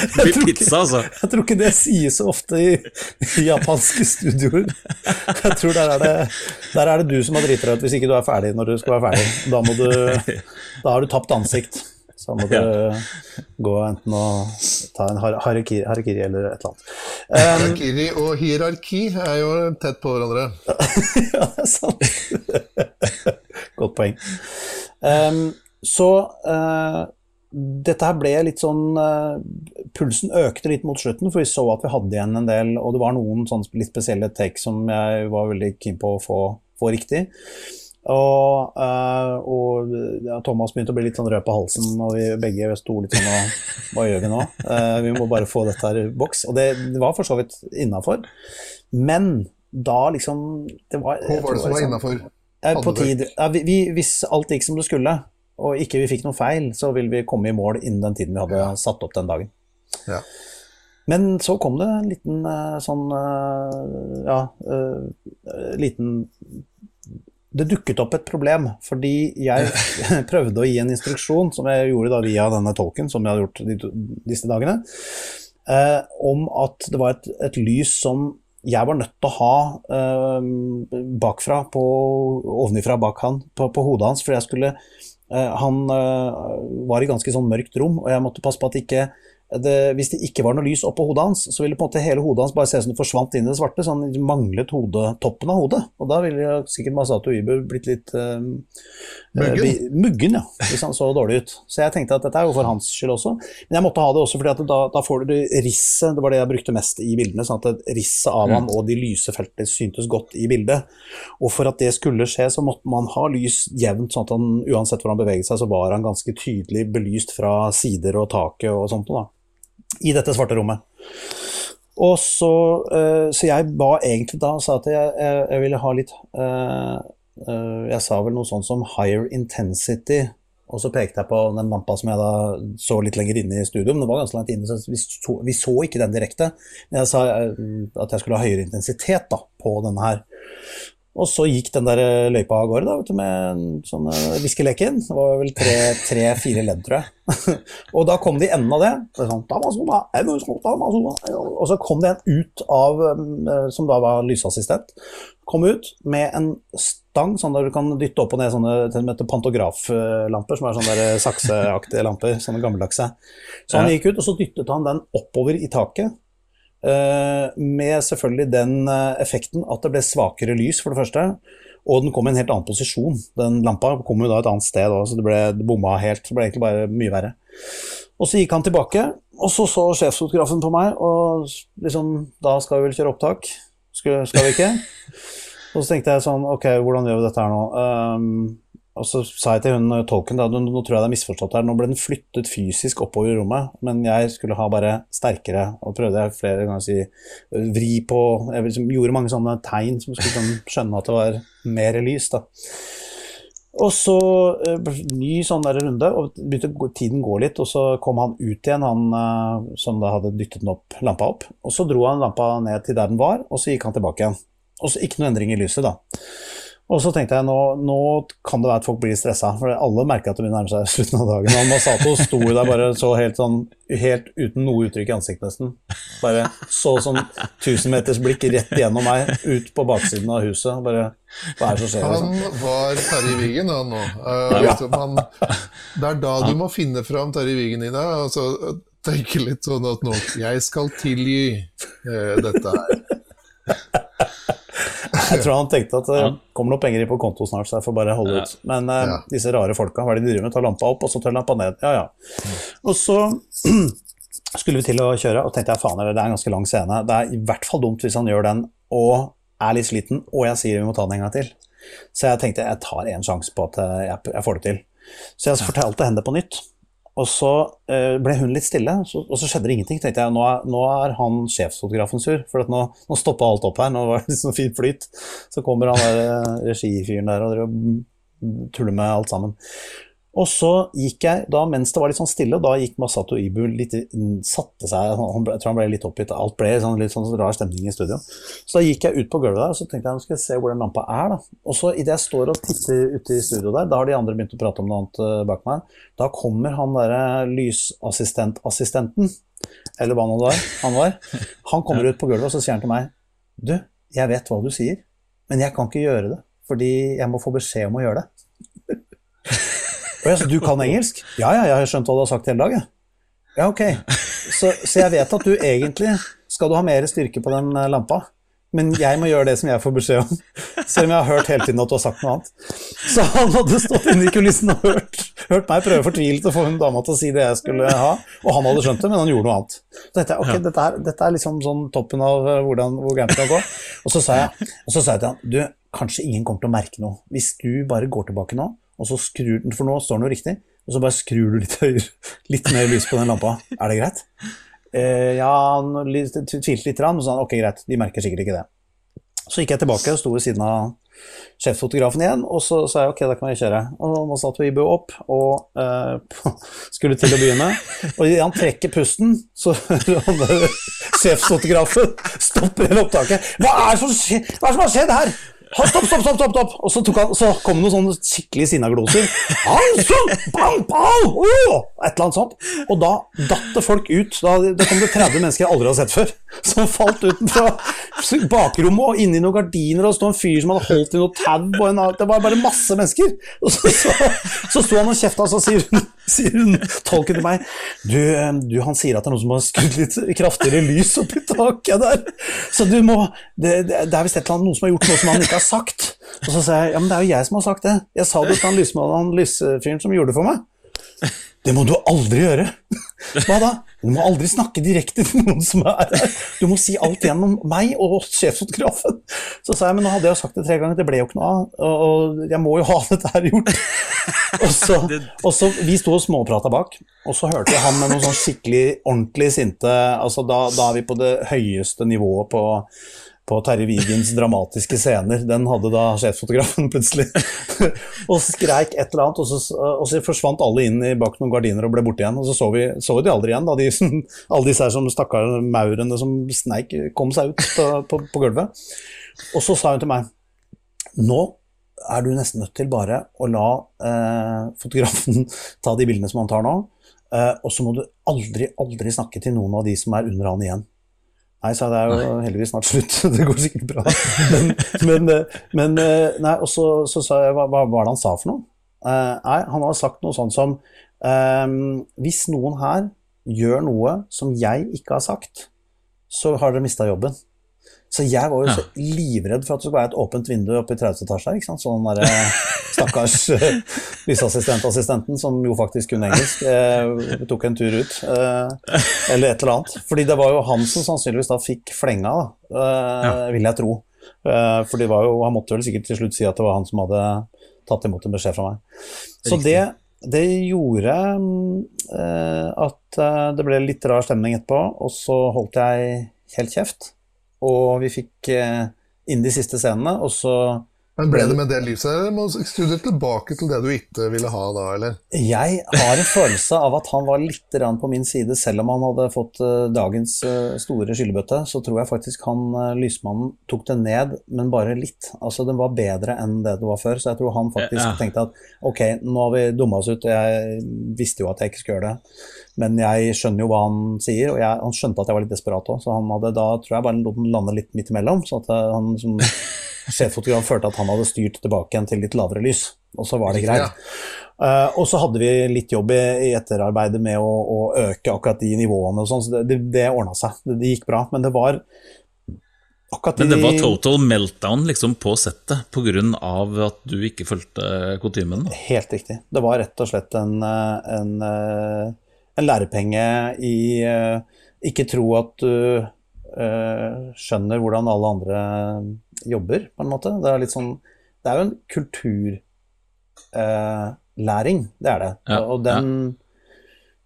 Det blir pizza, altså.
Jeg tror ikke det sies så ofte i, i japanske studioer. Jeg tror der er, det, der er det du som har driti deg ut hvis ikke du er ferdig når du skal være ferdig. Da, må du, da har du tapt ansikt. Så må du gå enten og ta en har- harakiri, harakiri eller et eller annet. Um,
Harakiri og hierarki er jo tett på hverandre.
ja, det er sant. Godt poeng. Um, så uh, dette her ble litt sånn eh, Pulsen økte litt mot slutten, for vi så at vi hadde igjen en del, og det var noen sånn litt spesielle take som jeg var veldig keen på å få, få riktig. Og, eh, og ja, Thomas begynte å bli litt sånn rød på halsen, og vi begge sto litt sånn og Hva gjør vi nå? Vi må bare få dette her i boks. Og det, det var for så vidt innafor. Men da liksom det var,
Hva var det som var
liksom-
innafor?
Eh, På tid. Ja, vi, vi, hvis alt gikk som det skulle, og ikke vi fikk noe feil, så ville vi komme i mål innen den tiden vi hadde satt opp den dagen.
Ja.
Men så kom det en liten eh, sånn Ja, liten Det dukket opp et problem, fordi jeg prøvde å gi en instruksjon, som jeg gjorde da via denne tolken, som jeg hadde gjort de, disse dagene, eh, om at det var et, et lys som jeg var nødt til å ha eh, bakfra, på, ovenifra bak han, på, på hodet hans, fordi jeg skulle eh, Han uh, var i ganske sånn mørkt rom, og jeg måtte passe på at ikke det, hvis det ikke var noe lys oppå hodet hans, så ville på en måte hele hodet hans bare se ut som det forsvant inn i det svarte, så han manglet hodet, toppen av hodet. Og da ville sikkert Masato Ibu blitt litt uh,
muggen.
muggen, ja, hvis han så dårlig ut. Så jeg tenkte at dette er jo for hans skyld også. Men jeg måtte ha det også fordi at da, da får du risset, det var det jeg brukte mest i bildene, sånn at risset av mm. ham og de lyse feltene syntes godt i bildet. Og for at det skulle skje, så måtte man ha lys jevnt, sånn at han uansett hvor han beveget seg, så var han ganske tydelig belyst fra sider og taket og sånt. da i dette svarte rommet. Og så, uh, så jeg ba egentlig da sa at jeg, jeg, jeg ville ha litt uh, uh, Jeg sa vel noe sånt som higher intensity, og så pekte jeg på den lampa som jeg da så litt lenger inne i studio. Men det var ganske langt inne, så vi så, vi så ikke den direkte. Men jeg sa at jeg skulle ha høyere intensitet da, på denne her. Og så gikk den der eh, løypa av gårde da, vet du, med sånn viskeleken. Det var vel tre-fire tre, ledd, tror jeg. og da kom de i enden av det. sånn, og så kom det en ut av, eh, som da var lysassistent, kom ut med en stang sånn der du kan dytte opp og ned sånne pantograflamper, som er sånne der sakseaktige lamper. Sånne gammeldagse. Så han gikk ut, og så dyttet han den oppover i taket Eh, med selvfølgelig den eh, effekten at det ble svakere lys, for det første. Og den kom i en helt annen posisjon. Den lampa kom jo da et annet sted, så det ble det bomma helt. Det ble egentlig bare mye verre. Og så gikk han tilbake, og så så sjefsfotografen på meg, og liksom Da skal vi vel kjøre opptak? Skal, skal vi ikke? Og så tenkte jeg sånn Ok, hvordan gjør vi dette her nå? Um, og så sa jeg til hun eh, tolken da, nå tror jeg det er misforstått her, nå ble den flyttet fysisk oppover i rommet, men jeg skulle ha bare sterkere, og prøvde jeg flere ganger å si vri på Jeg liksom gjorde mange sånne tegn som skulle sånn, skjønne at det var mer lys. da. Og så uh, ny sånn der runde, og begynte tiden gå litt, og så kom han ut igjen, han som da hadde dyttet opp, lampa opp. Og så dro han lampa ned til der den var, og så gikk han tilbake igjen. Og så ikke noe endring i lyset, da. Og så tenkte jeg nå, nå kan det være at folk blir stressa, for alle merker at det begynner å nærme seg slutten av dagen. Og Masato sto der bare så helt sånn, helt uten noe uttrykk i ansiktet nesten. Bare så sånn tusenmetersblikk rett gjennom meg, ut på baksiden av huset. Bare hva er det som skjer?
Han liksom? var Terje Vigen, han nå. Uh, ja. man, det er da du må finne fram Terje Vigen i deg. Altså, tenke litt sånn at nå Jeg skal tilgi uh, dette her.
Jeg tror han tenkte at det kommer noen penger inn på konto snart, så jeg får bare holde ut. Men uh, ja. disse rare folka, hva er det de driver med? Tar lampa opp, og så tar lampa ned. Ja, ja. Og så skulle vi til å kjøre, og tenkte jeg faen, det er en ganske lang scene. Det er i hvert fall dumt hvis han gjør den og er litt sliten, og jeg sier vi må ta den en gang til. Så jeg tenkte jeg tar en sjanse på at jeg, jeg får det til. Så jeg fortalte henne det på nytt. Og så uh, ble hun litt stille, og så skjedde det ingenting. tenkte jeg, Nå er, nå er han sjefsfotografen sur, for nå, nå stoppa alt opp her. Nå var det sånn fin flyt. Så kommer han der uh, regifyren der og tuller med alt sammen. Og så gikk jeg, da mens det var litt sånn stille, da gikk Masato Ibu litt satte seg han ble, Jeg tror han ble litt oppgitt. Alt ble sånn, litt sånn rar stemning i studio. Så da gikk jeg ut på gulvet der og så tenkte jeg nå skal jeg se hvor den lampa er. da. Og så idet jeg står og titter ute i studio der, da har de andre begynt å prate om noe annet uh, bak meg, da kommer han derre lysassistentassistenten, eller hva nå det var, han var, han kommer ut på gulvet og så sier han til meg Du, jeg vet hva du sier, men jeg kan ikke gjøre det, fordi jeg må få beskjed om å gjøre det. Og jeg sa, du kan engelsk? Ja, ja, jeg har skjønt hva du har sagt hele dagen. Ja, ok. Så, så, jeg vet at du egentlig skal du ha mer styrke på den eh, lampa. Men jeg må gjøre det som jeg får beskjed om, selv om jeg har hørt hele tiden at du har sagt noe annet. Så han hadde stått inne i kulissen og hørt, hørt meg prøve fortvilet å få hun dama til å si det jeg skulle ha, og han hadde skjønt det, men han gjorde noe annet. Så tenkte jeg ok, dette er, dette er liksom sånn toppen av eh, hvordan, hvor gærent det kan gå. Og så sa jeg, og så sa jeg til han du, kanskje ingen kommer til å merke noe. Hvis du bare går tilbake nå og så skrur den, for nå står den jo riktig, og så bare skrur du litt, høyere, litt mer lys på den lampa. Er det greit? Eh, ja, han tvilte litt, men så sa han ok, greit, de merker sikkert ikke det. Så gikk jeg tilbake og sto ved siden av sjeffotografen igjen, og så sa jeg ok, da kan vi kjøre. Og nå satt vi Ibu opp og eh, skulle til å begynne. Og idet han trekker pusten, så sjeffotografen stopper hele opptaket. Hva er hva er det som har skjedd her? Stopp, stopp, stopp, stopp, stopp! Og så, han, så kom det noen sånne skikkelig sinna gloser. Hansson! Bang, bang, oh! Et eller annet sånt. Og da datt det folk ut. Da, da kom det 30 mennesker jeg aldri har sett før. Som falt ut bakrommet og inni noen gardiner, og det sto en fyr som hadde holdt i noe tau. Det var bare masse mennesker. Og så, så, så sto han og kjefta, og så sier hun, sier hun tolken til meg du, du, han sier at det er noen som har skrudd litt kraftigere lys oppi taket der. Så du må Det, det, er visst noen som har gjort noe som han ikke har sagt. Og så sa jeg ja, men det er jo jeg som har sagt det. Jeg sa det til han lysfyren som gjorde det for meg. Det må du aldri gjøre. Hva da? Du må aldri snakke direkte til noen som er her. Du må si alt gjennom meg og sjefsfotografen. Så sa jeg, men nå hadde jeg sagt det tre ganger, det ble jo ikke noe av, og jeg må jo ha dette her gjort. Og så, og så Vi sto og småprata bak, og så hørte jeg han med noen sånn skikkelig ordentlig sinte altså da, da er vi på det høyeste nivået på på Terje Vigens dramatiske scener. Den hadde da sjefsfotografen plutselig. og skreik et eller annet, og så, og så forsvant alle inn i bak noen gardiner og ble borte igjen. Og så så vi, så vi de aldri igjen, da, de, alle disse her som stakkar maurene som sneik, kom seg ut på, på, på gulvet. Og så sa hun til meg Nå er du nesten nødt til bare å la eh, fotografen ta de bildene som han tar nå, eh, og så må du aldri, aldri snakke til noen av de som er under han igjen. Nei, sa jeg, det er jo heldigvis snart slutt, det går sikkert bra. Men, men, men eh, nei, og så, så sa jeg hva, hva var det han sa for noe? Uh, nei, han hadde sagt noe sånt som um, Hvis noen her gjør noe som jeg ikke har sagt, så har dere mista jobben. Så jeg var jo så livredd for at det skulle være et åpent vindu oppe i 30. etasje her. Sånn den derre stakkars lysassistentassistenten, som jo faktisk kunne engelsk, eh, tok en tur ut. Eh, eller et eller annet. Fordi det var jo han som sannsynligvis da fikk flenga, da, eh, vil jeg tro. Eh, for det var jo, han måtte vel sikkert til slutt si at det var han som hadde tatt imot en beskjed fra meg. Så
Riktig.
det, det gjorde eh, at eh, det ble litt rar stemning etterpå, og så holdt jeg helt kjeft. Og vi fikk eh, inn de siste scenene, og så
Men ble det med det lyset, eller må du tilbake til det du ikke ville ha da, eller?
Jeg har en følelse av at han var litt på min side, selv om han hadde fått eh, dagens eh, store skyllebøtte. Så tror jeg faktisk han lysmannen tok det ned, men bare litt. Altså Den var bedre enn det det var før, så jeg tror han faktisk
Ja.
tenkte at ok, nå har vi dumma oss ut, jeg visste jo at jeg ikke skulle gjøre det. Men jeg skjønner jo hva han sier, og jeg, han skjønte at jeg var litt desperat òg, så han hadde da tror jeg bare lot den lande litt midt imellom. Så at eh, han som sjeffotograf følte at han hadde styrt tilbake igjen til litt lavere lys, og så var det greit.
Ja.
Uh, og så hadde vi litt jobb i, i etterarbeidet med å, å øke akkurat de nivåene og sånn, så det, det, det ordna seg. Det, det gikk bra. Men det var akkurat de
Men det var total meltdown liksom på settet pga. at du ikke fulgte kutymen?
Helt riktig. Det var rett og slett en, eh, en, eh, en lærepenge i eh, ikke tro at du eh, skjønner hvordan alle andre jobber, på en måte. Det er sånn Det er jo en kulturlæring, det er det.
Ja,
og den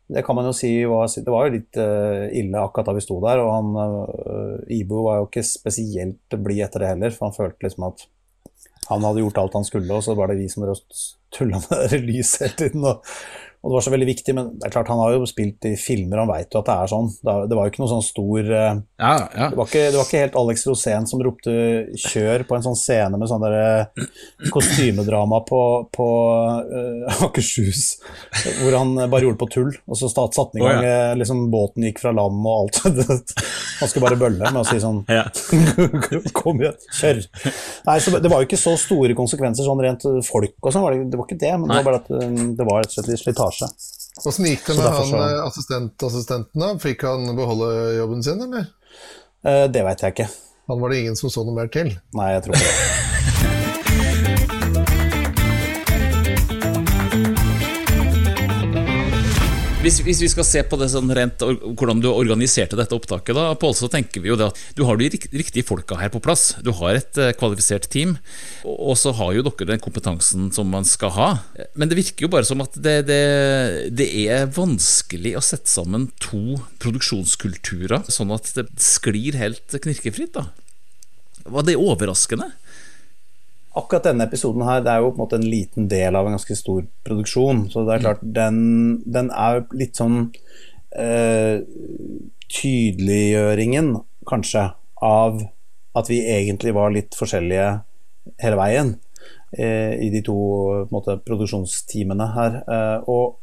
Det kan man jo si var, Det var jo litt eh, ille akkurat da vi sto der, og han eh, Ibo var jo ikke spesielt blid etter det heller, for han følte liksom at han hadde gjort alt han skulle, og så var det vi som tulla med det lys hele tiden. Og, og det var så veldig viktig, men det er klart han har jo spilt i filmer, han veit jo at det er sånn. Det, var jo ikke noe sånn stor eh,
Ja, ja.
det var, ikke, det var ikke helt Alex Rosén som ropte 'kjør' på en sånn scene med sånn der eh, kostymedrama på, på uh, Akershus, hvor han bare gjorde på tull, og så satte han i gang oh, ja. liksom båten gikk fra land og alt. han skulle bare bølle med å si sånn Kom igjen, kjør! Nei, så Det var jo ikke så store konsekvenser sånn rent folk og sånn, det, det var ikke det, men det var bare at det var rett og slett litt slitasje.
Åssen gikk det med han
så-
eh, assistentassistenten, da? Fikk han beholde jobben sin, eller?
Eh, Det veit jeg ikke.
Han var det ingen som så noe mer til.
Nei, jeg tror ikke det.
Hvis, hvis vi skal se på det sånn rent, hvordan du organiserte dette opptaket, da, Pål, så tenker vi jo det at du har de riktige folka her på plass. Du har et eh, kvalifisert team, og så har jo dere den kompetansen som man skal ha. Men det virker jo bare som at det, det, det er vanskelig å sette sammen to produksjonskulturer, sånn at det sklir helt knirkefritt. da. Var det overraskende?
Akkurat denne episoden her, det er jo på en måte en liten del av en ganske stor produksjon. Så det er klart, den, den er jo litt sånn eh, tydeliggjøringen, kanskje, av at vi egentlig var litt forskjellige hele veien eh, i de to måte, produksjonsteamene her. Eh, og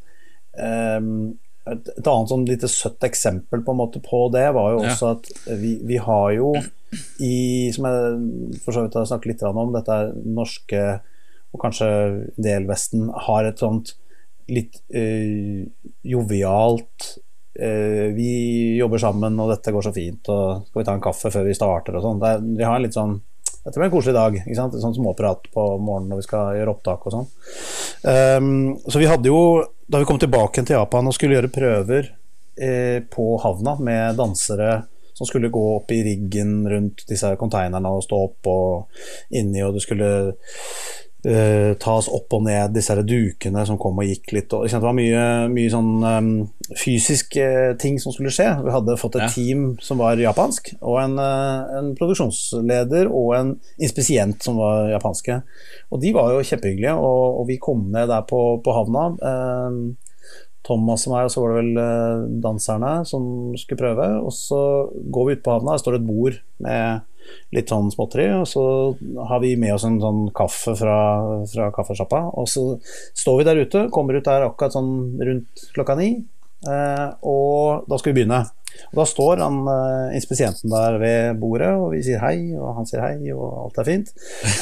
eh, et, et, annet sånn lite søtt eksempel på, måte, på det var jo også ja. at vi, vi, har jo i Som jeg for så vidt har snakket litt om, dette er norske og kanskje del Vesten har et sånt litt øh, jovialt øh, Vi jobber sammen, og dette går så fint, og skal vi ta en kaffe før vi starter og sånn. Vi har en litt sånn dette blir en koselig dag. ikke sant? Sånn småprat på morgenen når vi skal gjøre opptak og sånn. Um, så vi hadde jo, da vi kom tilbake til Japan og skulle gjøre prøver eh, på havna med dansere som skulle gå opp i riggen rundt disse konteinerne og stå opp og inni, og det skulle uh, tas opp og ned disse dukene som kom og gikk litt. Og, det var mye, mye sånn um, fysiske ting som skulle skje. Vi hadde fått et ja. team som var japansk, og en, uh, en, produksjonsleder og en inspisient som var japanske. Og de var jo kjempehyggelige, og, og vi kom ned der på, på havna. Uh, Thomas og meg, og så var det vel danserne som skulle prøve. Og så går vi ut på havna, der står et bord med litt sånn småtteri. Og så har vi med oss en sånn kaffe fra, fra kaffesjappa. Og så står vi der ute, kommer ut der akkurat sånn rundt klokka ni. Eh, og da skal vi begynne. Og da står han eh, inspisienten der ved bordet, og vi sier hei, og han sier hei, og alt er fint.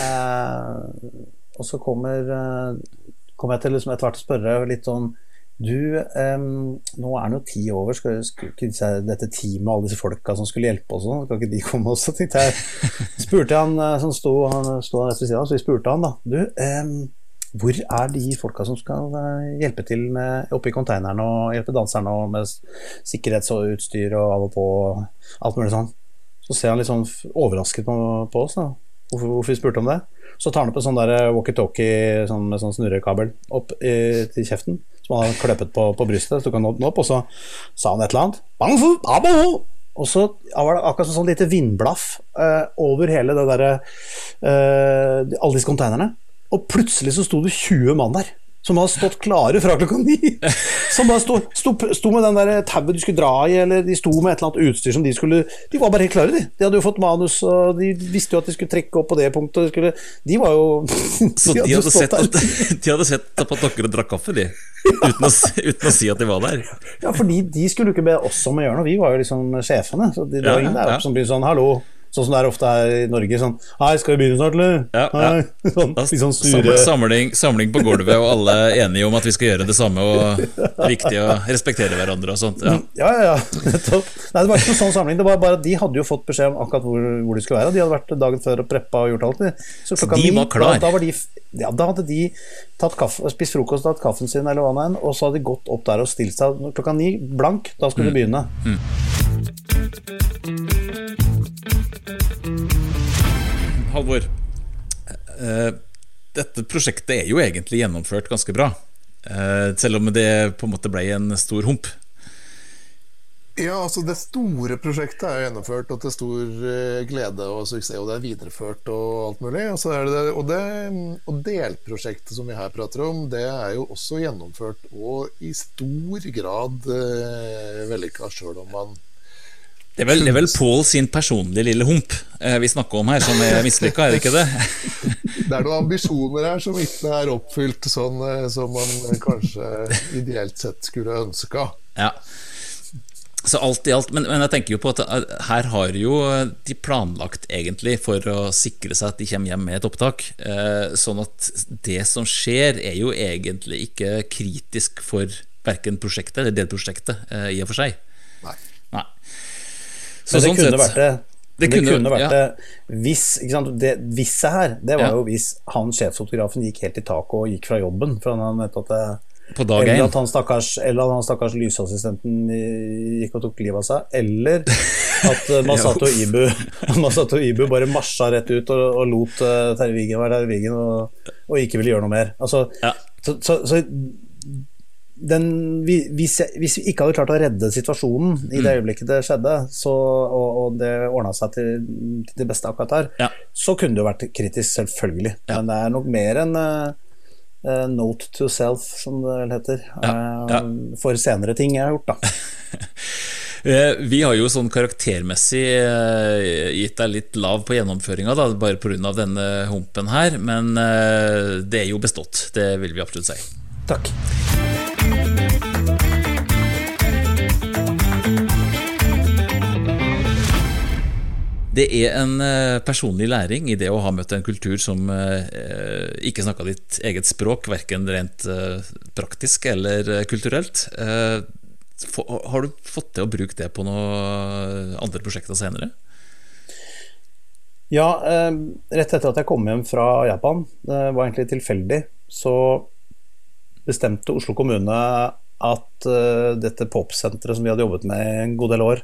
Eh, og så kommer, eh, kommer jeg til liksom etter hvert å spørre litt sånn du, um, nå er det jo ti over. Skal, skal, dette teamet og alle disse folka som skulle hjelpe oss, skal ikke de komme også? tenkte jeg. spurte han eh, som sto, han sto rett ved siden av, så vi spurte han da. Du, um, hvor er de folka som skal eh, hjelpe til med, i konteineren og hjelpe danserne og med sikkerhetsutstyr og av og på alt mulig sånn? Så ser han litt sånn overrasket på, på oss, da. Hvorfor, hvorfor, vi spurte om det. Så tar han opp en sånn walkietalkie sånn, med sånn snurrekabel opp i, til kjeften som han har kløpet på, på brystet. Så tok den opp, og så sa han et eller annet. Og så var det akkurat sånn lite vindblaff eh, over hele det derre eh, Alle disse konteinerne. Og plutselig så sto det 20 mann der som hadde stått klare fra klokka ni. Som bare sto, sto, sto med den der tauet de skulle dra i, eller de sto med et eller annet utstyr som de skulle De var bare helt klare, de. De hadde jo fått manus, og de visste jo at de skulle trekke opp på det punktet. De, skulle, de var jo
Så de, hadde, sett at, de hadde sett at dere drakk kaffe, de? Uten å, uten å, si at de var der?
Ja, fordi de skulle jo ikke be oss om å gjøre noe, vi var jo liksom sjefene. Så det var ingen der oppe som begynte sånn Hallo, Sånn som det er ofte her i Norge. Sånn Hei, skal vi begynne snart, eller? Ja, ja.
Sånn, sånn sure... samling, samling, på gulvet, og alle er enige om at vi skal gjøre det samme, og det er viktig å respektere hverandre og sånt.
Ja, ja, ja. Nei, det var ikke noen sånn samling. Det var bare at De hadde jo fått beskjed om akkurat hvor, hvor de skulle være. De hadde vært dagen før og preppa og gjort alt.
Så, Så de var klar?
Da, da, var de, ja, da hadde de kaffe, spist frokost, og tatt kaffen sin, eller hva det og så hadde de gått opp der og stilt seg klokka ni blank. Da skulle mm. de begynne. Mm.
Halvor. Uh, dette prosjektet er jo egentlig gjennomført ganske bra. Uh, selv om det på en måte ble en stor hump.
Ja, altså Det store prosjektet er jo gjennomført, og til stor uh, glede og suksess. Og det er videreført og alt mulig. Og, det, og, det, og, delprosjektet som vi her prater om, det er jo også gjennomført og i stor grad eh, vellykka, sjøl om man
det er vel, det vel Paul sin personlige lille hump eh, vi snakker om her, som er mislykka, er det ikke det?
det er noen ambisjoner her som ikke er oppfylt sånn eh, som man kanskje ideelt sett skulle ønska.
Ja. Så alt i alt, men, men, jeg tenker jo på at eh, her har jo de planlagt egentlig for å sikre seg at de kommer hjem med et opptak. Eh, sånn at det som skjer, er jo egentlig ikke kritisk for verken prosjektet eller delprosjektet eh, i og for seg.
Så det sånn kunne sett, det. Det, det kunne, kunne, vært ja. det hvis Det Visset her, det var ja. jo hvis han sjefsfotografen gikk helt i taket og gikk fra jobben. For han mente at det,
eller
at han stakkars, eller han stakkars lysassistenten gikk og tok livet av seg. Eller at Masato Ibu, Masato Ibu bare marsja rett ut og, og lot Terje Wigen være Terje Wigen og, og, ikke ville gjøre noe mer. Altså, ja. så, så, så den, hvis, jeg, hvis, vi ikke hadde klart å redde situasjonen i det mm. øyeblikket det skjedde, så, og, og, det ordna seg til, til, det beste akkurat her, ja. så kunne det jo vært kritisk, selvfølgelig. Ja. Men det er nok mer enn uh, note to self, som det vel heter, ja. uh, for senere ting jeg har gjort, da.
Vi har jo sånn karaktermessig gitt deg litt lav på gjennomføringa, bare pga. denne humpen her, men det er jo bestått. Det vil vi absolutt si.
Takk.
Det er en personlig læring i det å ha møtt en kultur som ikke snakka ditt eget språk, verken rent praktisk eller kulturelt. Har du fått til å bruke det på noen andre prosjekter senere?
Ja, eh, rett etter at jeg kom hjem fra Japan, det var egentlig tilfeldig, så bestemte Oslo kommune at uh, dette popsenteret som vi hadde jobbet med en god del år,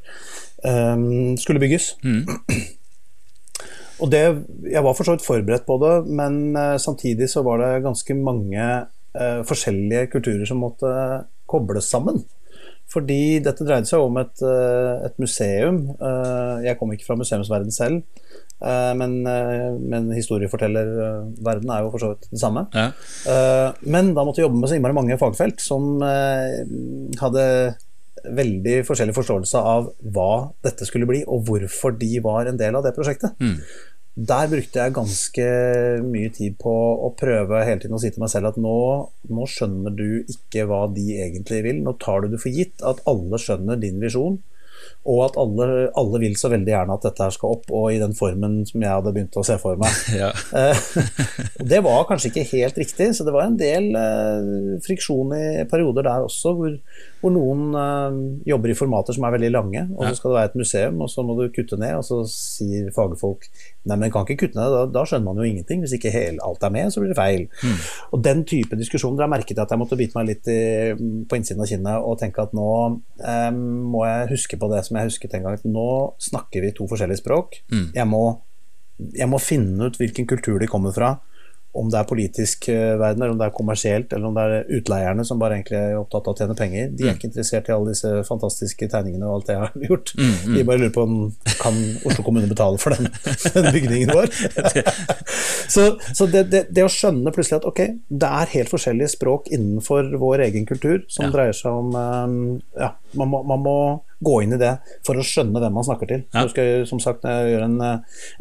um, skulle bygges. Mm. Og det, Jeg var for så vidt forberedt på det, men uh, samtidig så var det ganske mange uh, forskjellige kulturer som måtte kobles sammen. Fordi dette dreide seg om et, et museum. Jeg kom ikke fra museumsverden selv, men, men historiefortellerverden er jo for så vidt det samme. Ja. Men da måtte jeg jobbe med så innmari mange fagfelt som hadde veldig forskjellig forståelse av hva dette skulle bli, og hvorfor de var en del av det prosjektet. Mm. Der brukte jeg ganske mye tid på å prøve hele tiden å si til meg selv at nå, nå skjønner du ikke hva de egentlig vil. Nå tar du det for gitt at alle skjønner din visjon. Og at alle, alle, vil så veldig gjerne at dette her skal opp, og i den formen som jeg hadde begynt å se for meg. Ja. Eh, det var kanskje ikke helt riktig, så det var en del eh, friksjon i perioder der også, hvor, hvor noen uh, jobber i formater som er veldig lange, og så skal det være et museum, og så må du kutte ned, og så sier fagfolk nei, men kan ikke kutte ned, da, da skjønner man jo ingenting. Hvis ikke hele, alt er med, så blir det feil. Mm. Og den type diskusjoner har merket at jeg måtte bite meg litt i, på innsiden av kinnet og tenke at nå um, må jeg huske på det som jeg husket en gang. Nå snakker vi to forskjellige språk. Mm. Jeg, må, jeg må finne ut hvilken kultur de kommer fra om det er politisk eh, verden, eller om det er kommersielt, eller om det er utleierne som bare egentlig er opptatt av å tjene penger. De er mm. ikke interessert i alle disse fantastiske tegningene og alt det jeg har gjort. Mm, mm. De bare lurer på om kan Oslo kommune betale for den, den bygningen vår. så, så det, det, det, å skjønne plutselig at ok, det er helt forskjellige språk innenfor vår egen kultur som ja. dreier seg om um, ja, man må, man må gå inn i det for å skjønne hvem man snakker til. Ja. Jeg, som sagt, når jeg gjør, en,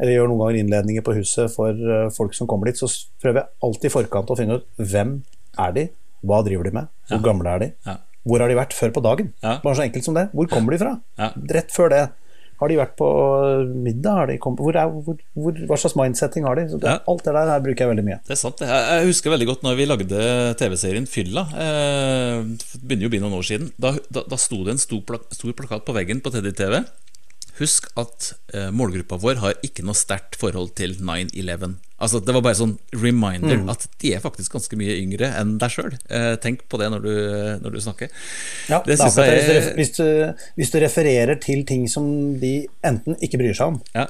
eller gjør noen ganger innledninger på huset for eh, folk som kommer dit, så prøver jeg alltid i forkant å finne ut hvem er de, hva driver de med, hvor ja. gamle er de, ja. hvor har de vært før på dagen? Bare så enkelt som det. Hvor kommer de fra? Rett før det. Har de vært på middag? Hvor er, hvor, hvor, hva slags mindsetting har de? Det, ja. Alt det der her bruker jeg veldig mye.
Det er sant. Jeg husker veldig godt når vi lagde TV-serien Fylla. Eh, det begynner jo å bli noen år siden. Da, da, da sto det en stor, plak stor plakat på veggen på Teddy TV. Husk at eh, målgruppa vår har ikke noe sterkt forhold til 9-11. Altså, det var bare sånn reminder mm. at de er faktisk ganske mye yngre enn deg sjøl. Eh, tenk på det når du, når du snakker.
Ja, det synes jeg er... hvis, du, hvis, du, refererer til ting som de enten ikke bryr seg om, ja.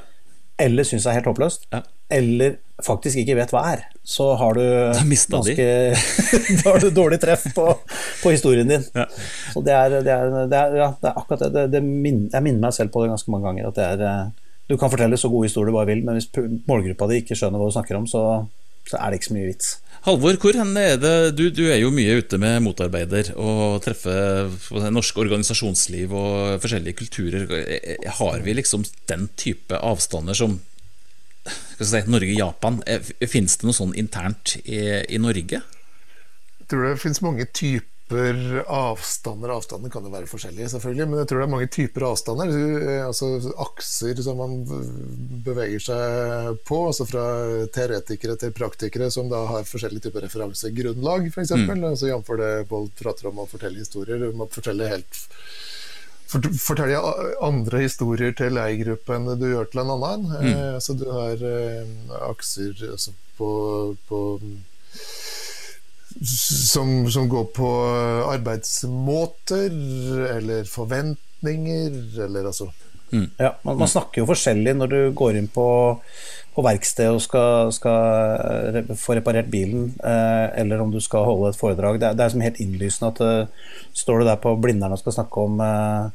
Eller syns er helt håpløst, ja. eller faktisk ikke vet hva er, så har du ganske Da har du dårlig treff på, på historien din. Ja. Så det er, det er, det er, ja, det er akkurat det. det min, jeg minner meg selv på det ganske mange ganger. At det er eh, du kan fortelle så gode historier du bare vil, men hvis målgruppa di ikke skjønner hva du snakker om, så, så er det ikke så mye vits.
Halvor, hvor er det du, du, er jo mye ute med motarbeider og treffer norsk organisasjonsliv og forskjellige kulturer. Har vi liksom den type avstander som si, Norge-Japan? Fins det noe sånn internt i, i Norge?
Jeg tror det finnes mange typer typer avstander. Avstandene kan jo være forskjellige, selvfølgelig, men jeg tror det er mange typer avstander. Altså akser som man beveger seg på, altså fra teoretikere til praktikere som da har forskjellige typer referansegrunnlag, f.eks. Mm. Altså, Jf. det Bold prater om å fortelle historier. Du må fortelle helt fortelle andre historier til leirgruppe enn du gjør til en annen. Mm. Eh, så du har eh, akser altså på, på som, som, går på arbeidsmåter eller forventninger, eller altså
mm. Ja, man, man, snakker jo forskjellig når du går inn på, på verksted og skal, skal, få reparert bilen, eh, eller om du skal holde et foredrag. Det det er som helt innlysende at uh, står du der på Blindern og skal snakke om, uh,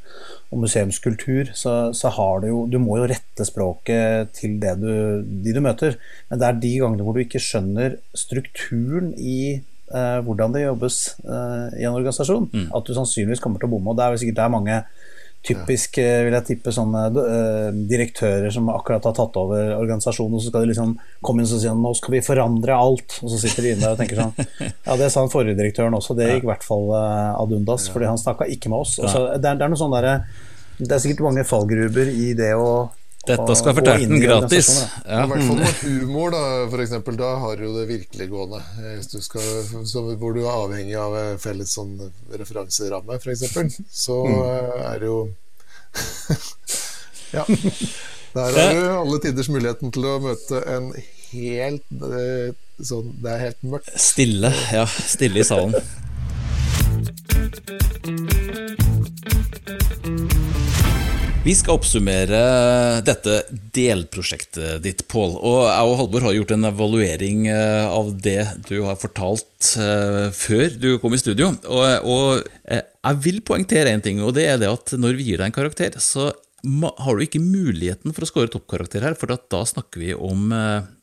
om museumskultur, så, så, har du jo Du må jo rette språket til det du, de du møter. Men det er de gangene hvor du ikke skjønner strukturen i eh, hvordan det jobbes eh, i en organisasjon, mm. at du sannsynligvis kommer til å bomme. Og det er jo sikkert der mange typisk, eh, vil jeg tippe, sånne uh, direktører som akkurat har tatt over organisasjonen, og så skal de liksom komme inn og si nå skal vi forandre alt, og så sitter de inne der og tenker sånn Ja, det sa den forrige direktøren også, det gikk i hvert fall ad undas, fordi han snakka ikke med oss. Også, det, er, det, er sånn der, det er sikkert mange fallgruber i det å
dette skal fortelle den gratis.
Ja. I hvert fall med humor, da, for eksempel, da har du jo det virkelig gående. Du skal, så, hvor du er avhengig av felles sånn referanseramme, f.eks., så mm. er det jo Ja. Der har du alle tiders muligheten til å møte en helt eh, sånn Det er helt mørkt.
Stille, ja. Stille i salen. Vi skal oppsummere dette delprosjektet ditt, Pål. Og jeg og Halvor har gjort en evaluering eh, av det du har fortalt eh, før du kom i studio. Og, eh, jeg vil poengtere én ting, og det er det at når vi gir deg en karakter, så har du ikke muligheten for å score toppkarakter her, for da snakker vi om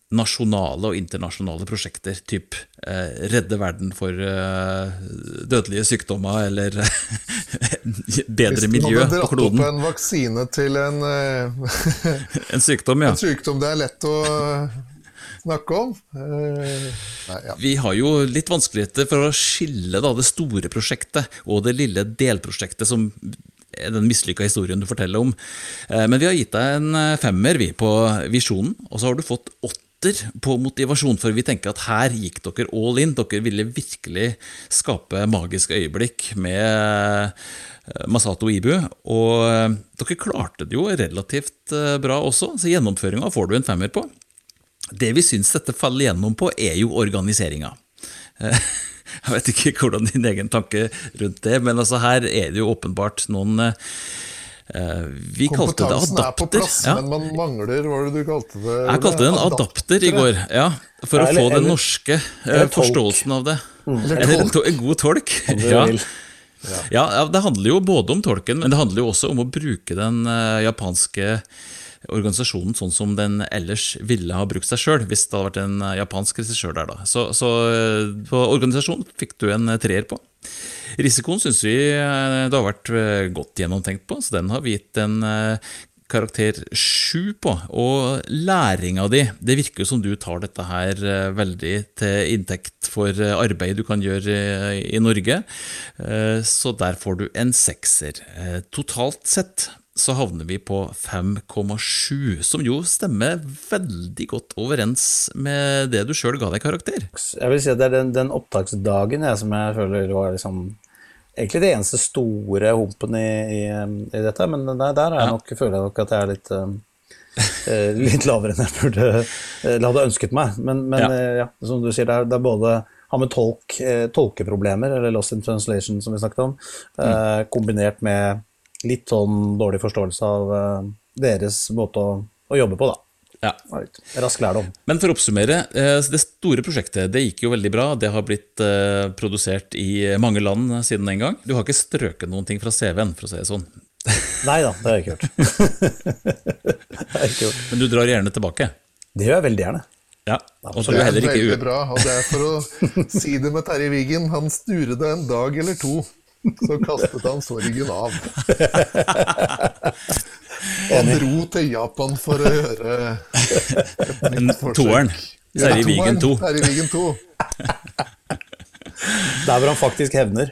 nasjonale og internasjonale prosjekter, typ eh, redde verden for eh, dødelige sykdommer eller bedre miljø på kloden. Hvis du hadde dratt opp
en vaksine til en
eh, En sykdom, ja.
En sykdom det er lett å snakke om. Eh,
nei, ja. Vi har jo litt vanskeligheter for å skille da, det store prosjektet og det lille delprosjektet som den mislykka historien du forteller om. Eh, men vi har gitt deg en eh, femmer vi på visjonen, og så har du fått åtte på motivasjon, for vi tenker at her gikk dere all in. Dere ville virkelig skape magiske øyeblikk med eh, Masato Ibu. Og eh, dere klarte det jo relativt eh, bra også, så gjennomføringa får du en femmer på. Det vi syns dette faller gjennom på, er jo organiseringa. Jeg vet ikke hvordan din egen tanke rundt det, men altså her er det jo åpenbart noen
vi kalte det adapter. Kompetansen er på plass, ja. men man mangler Hva var det du kalte det?
Jeg kalte det en adapter i går, ja, for eller, å få den norske uh, forståelsen av det. Mm. Eller, eller en god tolk. Ja. Ja. det handler jo både om tolken, men det handler jo også om å bruke den uh, japanske organisasjonen sånn som den ellers ville ha brukt seg sjøl, hvis det hadde vært en japansk regissør der. da. Så, så på organisasjon fikk du en treer på. Risikoen syns vi eh, det har vært eh, godt gjennomtenkt på, så den har vi gitt en eh, karakter sju på. Og læringa di Det virker som du tar dette her veldig til inntekt for arbeid du kan gjøre i Norge, så der får du en sekser. Totalt sett så havner vi på 5,7, som jo stemmer veldig godt overens med det du sjøl ga deg karakter.
Jeg vil si at det er den, den opptaksdagen jeg, som jeg føler var liksom egentlig det eneste store humpen i, i, i dette, men der, der er jeg nok, føler jeg nok at jeg er litt uh, litt lavere enn jeg burde uh, hadde ønsket meg. Men, men ja. Ja. som du sier, det er, det er både har med tolk, tolkeproblemer, eller lost in translation, som vi snakket om, mm. kombinert med litt sånn dårlig forståelse av uh, deres måte å, å, jobbe på, da.
Ja.
Rask lærdom.
Men for å oppsummere, uh, det store prosjektet det gikk jo veldig bra. Det har blitt uh, produsert i mange land siden den gang. Du har ikke strøket noen ting fra CV-en, for å si det sånn.
Nei da, det har jeg ikke
gjort. Men du drar gjerne tilbake?
Det gjør jeg veldig gjerne.
Ja,
og så det er veldig bra, og det er for å si det med Terje Wigen, Han sturede en dag eller to. Så kastet han sorgen av. Han dro til Japan for å gjøre
et nytt forsøk. Toeren. Terje Vigen 2.
i Vigen 2.
Der hvor han faktisk hevner.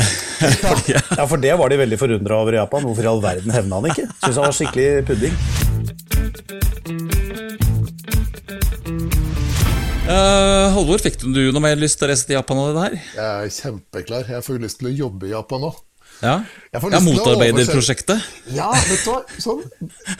Ja, for det var de veldig forundra over i Japan. Hvorfor i all verden hevna han ikke? Syns han var skikkelig pudding.
Uh, Halvor, fikk du noe mer lyst til å reise til Japan av det her?
Jeg er kjempeklar. Jeg får lyst til å jobbe i Japan nå.
Ja, ja Motarbeiderprosjektet?
Ja, vet du hva. Som,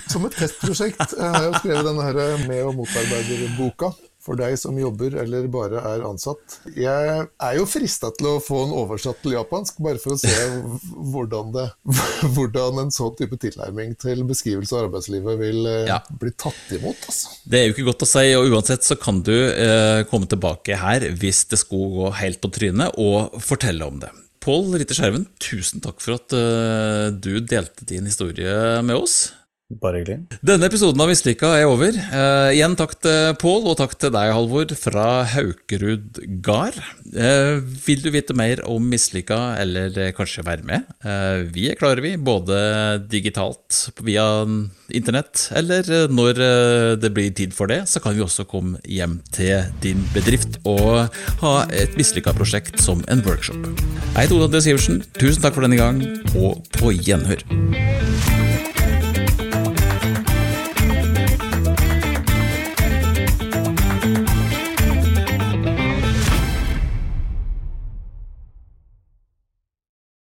som et testprosjekt. Jeg har jo skrevet denne her med- og motarbeiderboka for deg som jobber eller bare er ansatt. Jeg er jo frista til å få den oversatt til japansk, bare for å se hvordan, det, hvordan en sånn type tilnærming til beskrivelse av arbeidslivet vil eh, ja. bli tatt imot. Altså.
Det er jo ikke godt å si, og uansett så kan du eh, komme tilbake her hvis det skulle gå helt på trynet, og fortelle om det. Pål Ritter Skjerven, tusen takk for at uh, du delte din historie med oss.
Bare hyggelig.
Denne episoden av Mislykka er over. Eh, igjen takk til Pål, og takk til deg, Halvor, fra Haukerud gard. Eh, vil du vite mer om Mislykka, eller kanskje være med? Eh, vi er klare, vi, både digitalt via internett, eller eh, når eh, det blir tid for det, så kan vi også komme hjem til din bedrift og ha et mislykka-prosjekt som en workshop. Jeg heter Oda André Sivertsen, tusen takk for denne gang, og på gjenhør.